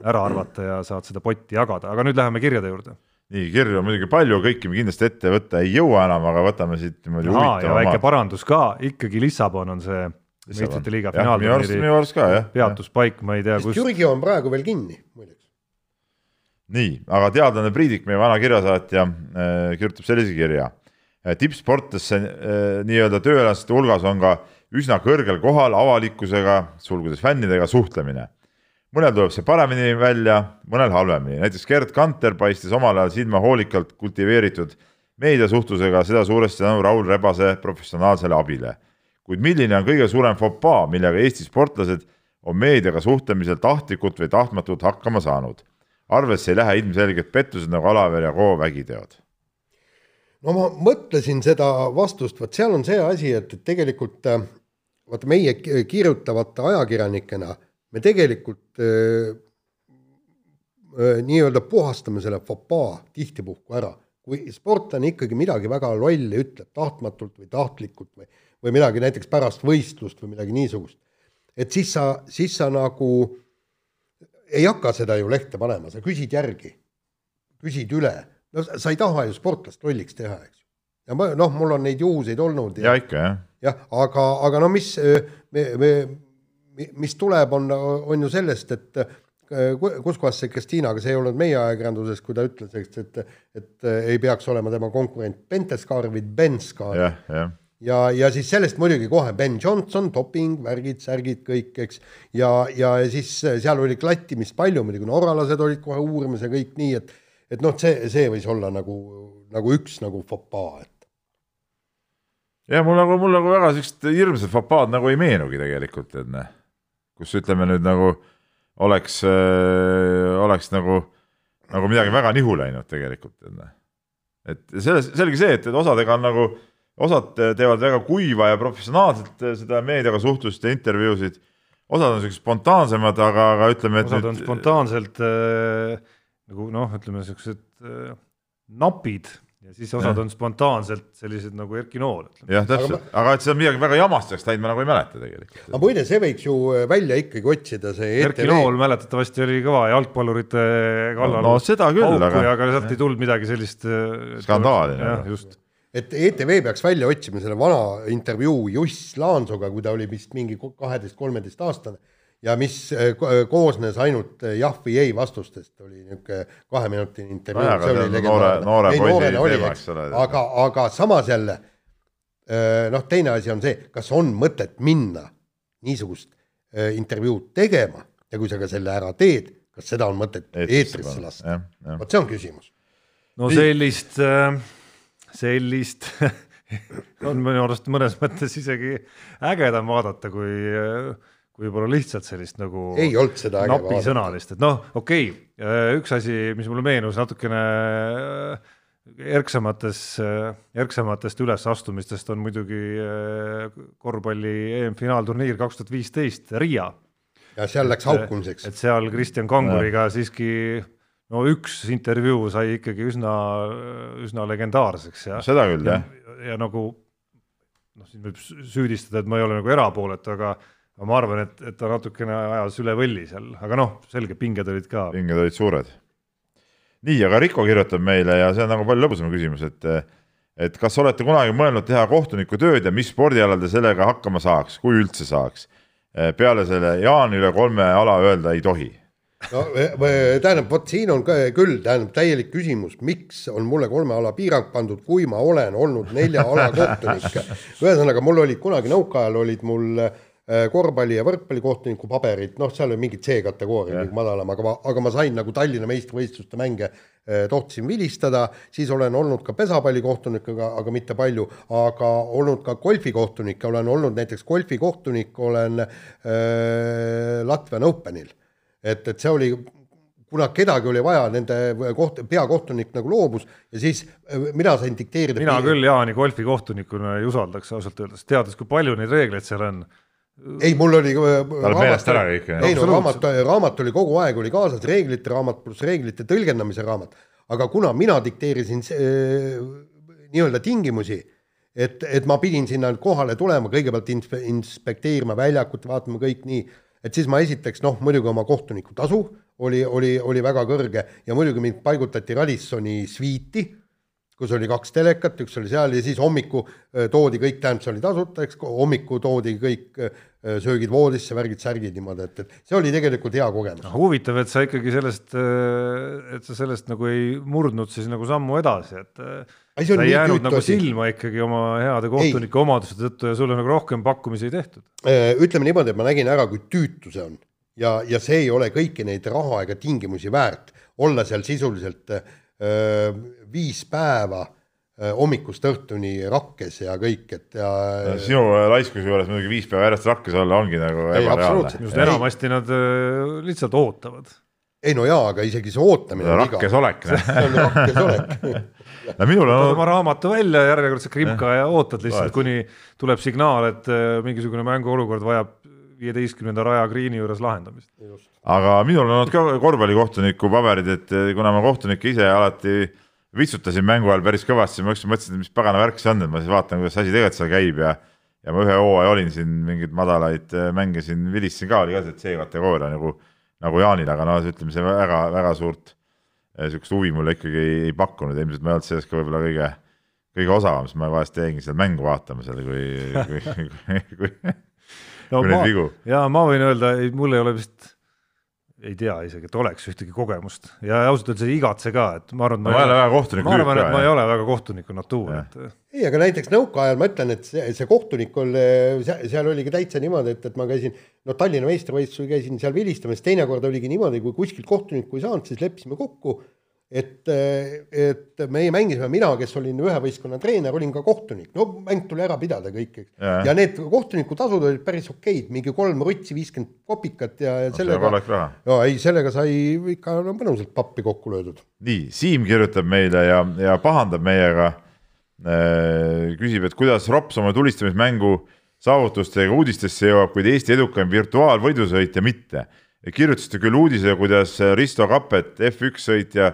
ära arvata ja saad seda potti jagada, aga nüüd läheme kirjade juurde. Nii, kirju on muidugi palju, kõiki me kindlasti ette võtta ei jõua enam, aga võtame siit niimoodi ja huvitava väike parandus ka, ikkagi Lissabon on see meistrite liiga finaalturniiri peatuspaik, ma ei tea, kus Türgi on praegu veel kinni, muideks. nii, aga teadlane Priidik, meie vana kirjasaatja, kirjutab sellise kirja. tippsportlasse eh, nii-öelda tööalaste hulgas on ka üsna kõrgel kohal avalikkusega, sulgudes fännidega suhtlemine. Mõnel tuleb see paremini välja, mõnel halvemini, näiteks Gerd Kanter paistis omal ajal silma hoolikalt kultiveeritud meediasuhtlusega, seda suuresti tänu Raul Rebase professionaalsele abile. kuid milline on kõige suurem fopaa, millega Eesti sportlased on meediaga suhtlemisel tahtlikult või tahtmatult hakkama saanud? arvesse ei lähe ilmselged pettused nagu Alaver ja Koo vägiteod no ma mõtlesin seda vastust, vot seal on see asi, et, et tegelikult vaata meie ki- kirjutavate ajakirjanikena me tegelikult äh, äh, nii-öelda puhastame selle fopaa tihtipuhku ära. kui sportlane ikkagi midagi väga lolli ütleb, tahtmatult või tahtlikult või, või midagi näiteks pärast võistlust või midagi niisugust, et siis sa, siis sa nagu ei hakka seda ju lehte panema, sa küsid järgi, küsid üle no sa sa ei taha ju sportlast lolliks teha, eks ju. ja ma noh, mul on neid juhuseid olnud ja ikka jah, jah, aga, aga no mis me, me, mis tuleb, on, on ju sellest, et äh, ku- kus kohas see Kristiina, aga see ei olnud meie ajakirjanduses, kui ta ütles, eks, et, et äh, ei peaks olema tema konkurent Penteskaar, vaid Benskaar jah, jah. Ja, ja siis sellest muidugi kohe Ben Johnson, doping, värgid, särgid kõik, eks. ja, ja siis seal oli klattimist palju, muidugi norralased olid kohe uurimas ja kõik nii, et, et noh, see, see võis olla nagu, nagu üks nagu fopaa, et ja mul nagu, mul nagu väga siuksed hirmsad fopaad nagu ei meenugi tegelikult, et noh, kus ütleme nüüd nagu oleks äh,, oleks nagu, nagu midagi väga nihu läinud tegelikult, et noh. selles, selge see, et, et osadega on nagu, osad teevad väga kuiva ja professionaalselt seda meediaga suhtlust ja intervjuusid, osad on siuksed spontaansemad, aga, aga ütleme, et osad on spontaanselt äh, nagu noh, ütleme siuksed äh, napid ja siis osad Jah. on spontaanselt sellised nagu Erki Nool, jah, täpselt, aga et seda midagi väga jamast oleks läinud, ma nagu ei mäleta tegelikult. aga muide, see võiks ju välja ikkagi otsida, see E Erki Nool mäletatavasti oli kõva jalgpallurite kallal no seda küll, aga ja aga sealt ei tulnud midagi sellist äh, Skandaali, jah, just. et ETV peaks välja otsima selle vana intervjuu Juss Laansoga, kui ta oli vist mingi kaheteist-kolmeteist aastane ja mis äh, ko- koosnes ainult äh, jah või ei vastustest, oli niisugune kaheminutine intervjuu legendaarne. noore- noore oli, teema, eks. ole. aga, aga samas jälle äh, noh, teine asi on see, kas on mõtet minna niisugust äh, intervjuud tegema ja kui sa ka selle ära teed, kas seda on mõtet eetrisse lasta? vot see on küsimus. no sellist, sellist (laughs) on minu arust mõnes mõttes isegi ägedam vaadata, kui, kui võib-olla lihtsalt sellist nagu ei olnud seda napisõnalist, et noh, okei okay,, üks asi, mis mulle meenus natukene äh, erksamates, erksamatest ülesastumistest on muidugi äh, korvpalli EM-finaalturniir kaks tuhat viisteist Riia. Ja seal läks haukumiseks. et. seal Kristjan Kanguriga siiski no üks intervjuu sai ikkagi üsna, üsna legendaarseks ja seda küll jah, ja nagu noh, siin võib sü- süüdistada, et ma ei ole nagu erapooletu, aga aga ma arvan, et, et ta natukene ajas üle võlli seal, aga noh, selge, pinged olid ka. pinged olid suured. nii, aga Riko kirjutab meile ja see on nagu palju lõbusam küsimus, et et kas olete kunagi mõelnud teha kohtuniku tööd ja mis spordialal te sellega hakkama saaks, kui üldse saaks? peale selle Jaan üle kolme ala öelda ei tohi. no ve- ve- tähendab, vot siin on küll, tähendab täielik küsimus, miks on mulle kolme ala piirang pandud, kui ma olen olnud nelja ala kohtunik. (laughs) ühesõnaga, mul olid kunagi nõukaajal olid mul äh, korvpalli ja võrkpallikohtuniku paberid, noh, seal oli mingi C-kategooria mingi madalam, aga ma, aga ma sain nagu Tallinna meistrivõistluste mänge eh, tohtisin vilistada, siis olen olnud ka pesapallikohtunik, aga, mitte palju, aga olnud ka golfikohtunik olen olnud näiteks golfikohtunik olen äh, Latvian Openil. et, et see oli kuna kedagi oli vaja, nende koht, peakohtunik nagu loobus ja siis äh, mina sain dikteerida. mina küll Jaani golfikohtunikuna ei usaldaks ausalt öeldes, teades, kui palju neid reegleid seal on. ei, mul oli. Tal on meelest ära kõik, ei no raamat, raamat oli kogu aeg oli kaasas, reeglite raamat pluss reeglite tõlgendamise raamat, aga kuna mina dikteerisin, nii-öelda tingimusi, et, et ma pidin sinna kohale tulema, kõigepealt inspe- inspekteerima väljakut, vaatama kõik nii, et siis ma esiteks noh, muidugi oma kohtunikutasu oli, oli, oli väga kõrge ja muidugi mind paigutati Radissoni sviiti kus oli kaks telekat, üks oli seal ja siis hommiku toodi kõik, tähendab, see oli tasuta, eks, hommiku toodi kõik öö, söögid voodisse, värgid, särgid niimoodi, et, et see oli tegelikult hea kogemus. huvitav, et sa ikkagi sellest, et sa sellest nagu ei murdnud siis nagu sammu edasi, et äh, Ei, sa ei jäänud nagu asi. silma ikkagi oma heade kohtunike omaduste tõttu ja sulle nagu rohkem pakkumisi ei tehtud. ütleme niimoodi, et ma nägin ära, kui tüütu see on ja, ja see ei ole kõiki neid raha ega tingimusi väärt olla seal sisuliselt öö, viis päeva öö, hommikust õhtuni rakkes ja kõik, et ja sinu laiskuse juures muidugi viis päeva järjest rakkes olla ongi nagu Ei, ebareaalne just enamasti nad äh, lihtsalt ootavad. ei no jaa, aga isegi see ootamine on rakkes olek. see on rakkes olek. (laughs) (laughs) no minul on oma raamatu välja, järjekordse krimka ja ootad lihtsalt, kuni tuleb signaal, et äh, mingisugune mänguolukord vajab viieteistkümnenda raja green'i juures lahendamist. Aga minul on olnud ka korvpallikohtuniku paberid, et eh, kuna ma kohtunikke ise alati vitsutasin mängu ajal päris kõvasti, ma ükskord mõtlesin, et mis pagana värk see on, et ma siis vaatan, kuidas see asi tegelikult seal käib ja ja ma ühe hooaja olin siin mingeid madalaid eh, mänge siin vilistasin ka, oli ka see C-kategooria nagu, nagu Jaanil, aga no ütleme, see väga-väga suurt eh, sihukest huvi mulle ikkagi ei, ei pakkunud, ilmselt ma ei olnud selles ka võib-olla kõige, kõige osavam, sest ma vahest jäingi seal mängu vaatama seal, kui, (laughs) kui, kui, kui no Kui ma neid vigu., ja ma võin öelda, mul ei ole vist, ei tea isegi, et oleks ühtegi kogemust. Ja ausalt öeldes ei igatse ka, et ma arvan, et ma ei ole väga kohtunik ma arvan, et ma ei ole väga kohtuniku natuur, et ei, aga näiteks nõukaajal ma ütlen, et see, see kohtunik oli, seal oligi täitsa niimoodi, et, et ma käisin, no Tallinna meistrivõistlusel käisin seal vilistamas, teinekord oligi niimoodi, kui kuskilt kohtunikku ei saanud, siis leppisime kokku, et, et meie mängisime, mina, kes olin ühe võistkonna treener, olin ka kohtunik, no mäng tuli ära pidada kõik, eks. Ja need kohtunikutasud olid päris okeid, mingi kolm rutsi, viiskümmend kopikat ja, ja sellega, no ei, sellega sai ikka no mõnusalt pappi kokku löödud. nii, Siim kirjutab meile ja, ja pahandab meiega. küsib, et kuidas Rops oma tulistamismängu saavutustega uudistesse jõuab, kuid Eesti edukaim virtuaalvõidusõitja mitte. kirjutasite küll uudise, kuidas Risto Kappet, F1 sõitja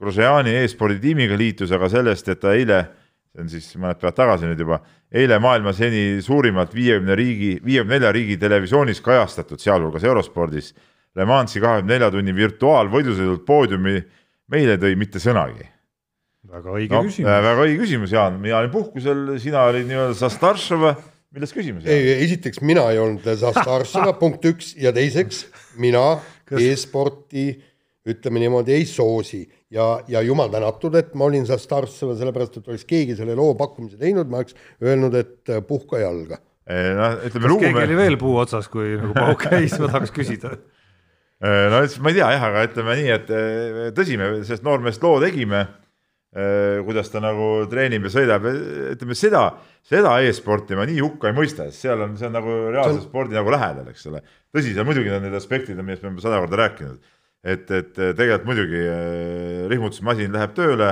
Grosjeani e-spordi tiimiga liitus, aga sellest, et ta eile, see on siis mõned päevad tagasi nüüd juba, eile maailma seni suurimalt viiekümne riigi, viiekümne nelja riigi televisioonis kajastatud, sealhulgas eurospordis, Le Mansi kahekümne nelja tunni virtuaalvõidusõidult poodiumi meile tõi mitte sõnagi väga õige no, küsimus. väga õige küsimus, Jaan, mina olin puhkusel, sina olid nii-öelda Zastaršov, milles küsimus? ei, esiteks mina ei olnud Zastaršova, (laughs) punkt üks ja teiseks mina e-sporti ütleme niimoodi ei soosi ja, ja jumal tänatud, et ma olin Zastaršova, sellepärast et oleks keegi selle loo pakkumise teinud, ma oleks öelnud, et äh, puhka jalga. noh, ütleme kas keegi oli veel puu otsas, kui nagu pauk käis, ma tahaks küsida. no siis ma ei tea jah, aga ütleme nii, et tõsi, me sellest noormehest loo tegime. kuidas ta nagu treenib ja sõidab, ütleme seda, seda e-sporti ma nii hukka ei mõista, sest seal on, see on nagu reaalse spordi nagu lähedal, eks ole. tõsi, seal muidugi on need aspektid, millest me oleme sada korda rääkinud. et, et tegelikult muidugi eh, rihmutusmasin läheb tööle,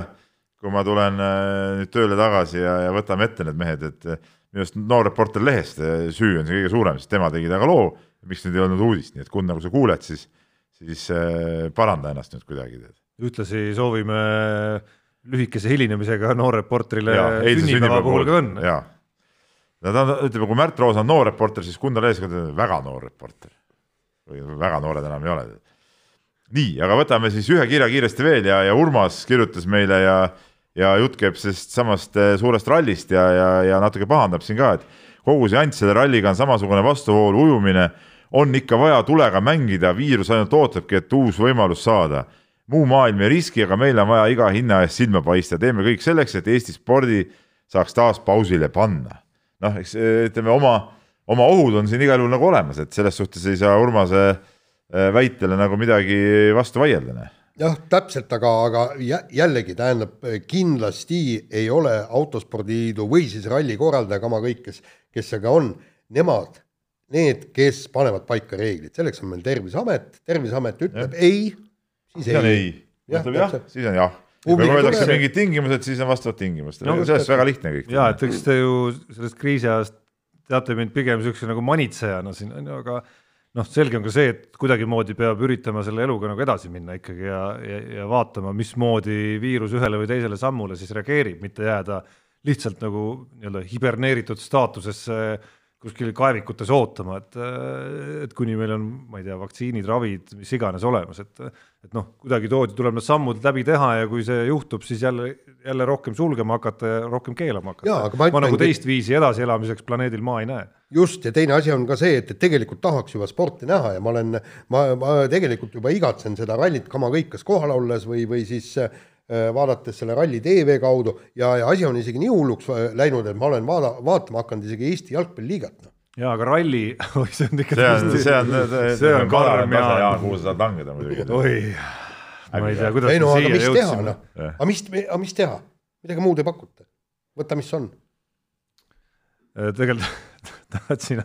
kui ma tulen eh, nüüd tööle tagasi ja, ja võtame ette need mehed, et eh, minu arust Noor Reporter lehest eh, süü on see kõige suurem, sest tema tegi taga loo, miks nüüd ei olnud uudist, nii et Gunnar, kui sa kuuled, siis, siis eh, paranda ennast nüüd kuidagi. ühtlasi soovime lühikese hilinemisega noorreporterile sünnipäeva puhul ka õnne. no ta on, ütleme, kui Märt Roos on noor reporter, siis Gunnar Eeskond on väga noor reporter. või väga noored enam ei ole. nii, aga võtame siis ühe kirja kiiresti veel ja, ja Urmas kirjutas meile ja, ja jutt käib sellest samast eh, suurest rallist ja, ja, ja natuke pahandab siin ka, et kogu see jant selle ralliga on samasugune vastuvoolu ujumine, on ikka vaja tulega mängida, viirus ainult ootabki, et uus võimalus saada. Muu maailm ei riski, aga meil on vaja iga hinna eest silma paista, teeme kõik selleks, et Eesti spordi saaks taas pausile panna. noh, eks eh, ütleme oma, oma ohud on siin igal juhul nagu olemas, et selles suhtes ei saa Urmase eh, väitele nagu midagi vastu vaielda. noh. jah, täpselt, aga, aga jä- jällegi tähendab, kindlasti ei ole autospordiliidu või siis ralli korraldaja kama kõik, kes, kes see ka on, nemad, need, kes panevad paika reeglid, selleks on meil Terviseamet, Terviseamet ütleb ja. ei, siis siis on ei, ei, ütleb jah siis on jah. kui öeldakse mingid tingimused, siis on vastavad tingimused No, no,, sellest väga lihtne kõik. ja et eks te ju sellest kriisiajast teate mind pigem niisuguse nagu manitsejana siin on ju, aga noh, selge on ka see, et kuidagimoodi peab üritama selle eluga nagu edasi minna ikkagi ja, ja, ja vaatama, mismoodi viirus ühele või teisele sammule siis reageerib, mitte jääda lihtsalt nagu nii-öelda hiberneeritud staatusesse kuskil kaevikutes ootama, et, et kuni meil on, ma ei tea, vaktsiinid, ravid, mis iganes olemas, et et noh, kuidagitoodi tuleb need sammud läbi teha ja kui see juhtub, siis jälle, jälle rohkem sulgema hakata ja rohkem keelama hakata. Ma ma nagu teist viisi edasielamiseks planeedil Maa ei näe. just, ja teine asi on ka see, et, et tegelikult tahaks juba sporti näha ja ma olen, ma, ma tegelikult juba igatsen seda rallit kama kõik, kas kohal olles või, või siis äh, vaadates selle ralli tv kaudu ja, ja asi on isegi nii hulluks äh, läinud, et ma olen vaada, vaatama hakanud isegi Eesti jalgpalliliigat. Jaa, aga ralli, (laughs) oi see on ikka see on, see on, see on karm ja ja kuhu sa tahad langeda muidugi. oi, ma ei tea, kuidas ei no aga mis teha, noh, aga mis, aga mis teha, midagi muud ei pakuta. võta, mis on. Äh, tegelikult (laughs) tahtsin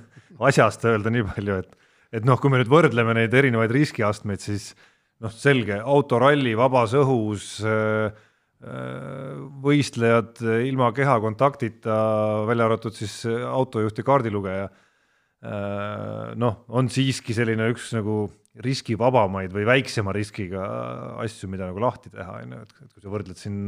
asjast öelda nii palju, et, et noh, kui me nüüd võrdleme neid erinevaid riskiastmeid, siis noh, selge autoralli vabas õhus äh, võistlejad ilma kehakontaktita, välja arvatud siis autojuht ja kaardilugeja. noh, on siiski selline üks nagu riskivabamaid või väiksema riskiga asju, mida nagu lahti teha, on ju, et kui sa võrdled siin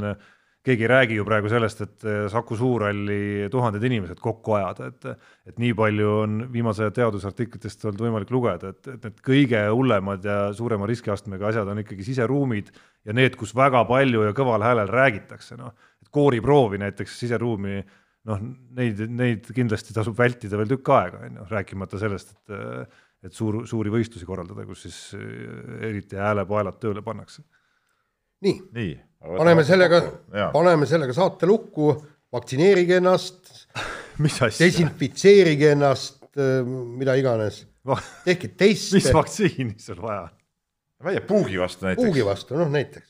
keegi ei räägi ju praegu sellest, et Saku Suurhalli tuhanded inimesed kokku ajada, et et nii palju on viimase teadusartiklitest olnud võimalik lugeda, et, et need kõige hullemad ja suurema riskiastmega asjad on ikkagi siseruumid ja need, kus väga palju ja kõval häälel räägitakse, noh, et kooriproovi näiteks siseruumi noh, neid, neid kindlasti tasub vältida veel tükk aega, on ju, rääkimata sellest, et et suur, suuri võistlusi korraldada, kus siis eh, eriti häälepaelad tööle pannakse. nii, nii. Paneme sellega Jaa., paneme sellega saate lukku, vaktsineerige ennast, (laughs) mis desinfitseerige ennast, mida iganes, tehke mis teste vaktsiini sul vaja on? ma ei tea, puugi vastu näiteks. puugi vastu, noh näiteks.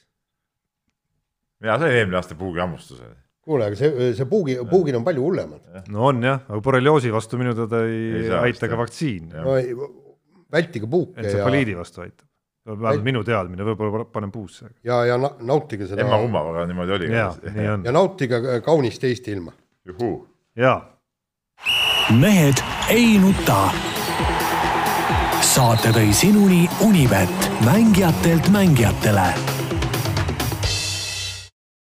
mina sain eelmine aasta puugi hammustuse. kuule, aga see, see puugi, puugid on palju hullemad. no on jah, aga borrelioosi vastu minu teada ei, Ei aita ka vaktsiin. no ei, vältige puuke ja, entsefaliidi vastu aitab. Vähemalt minu teadmine, võib-olla panen puusse. ja, ja na- nautige seda emma-kummaga aga niimoodi oli. jaa, nii on ja. nautige kaunist Eesti ilma. juhuu. jaa, mehed ei nuta. saate tõi sinuni Unibet, mängijatelt mängijatele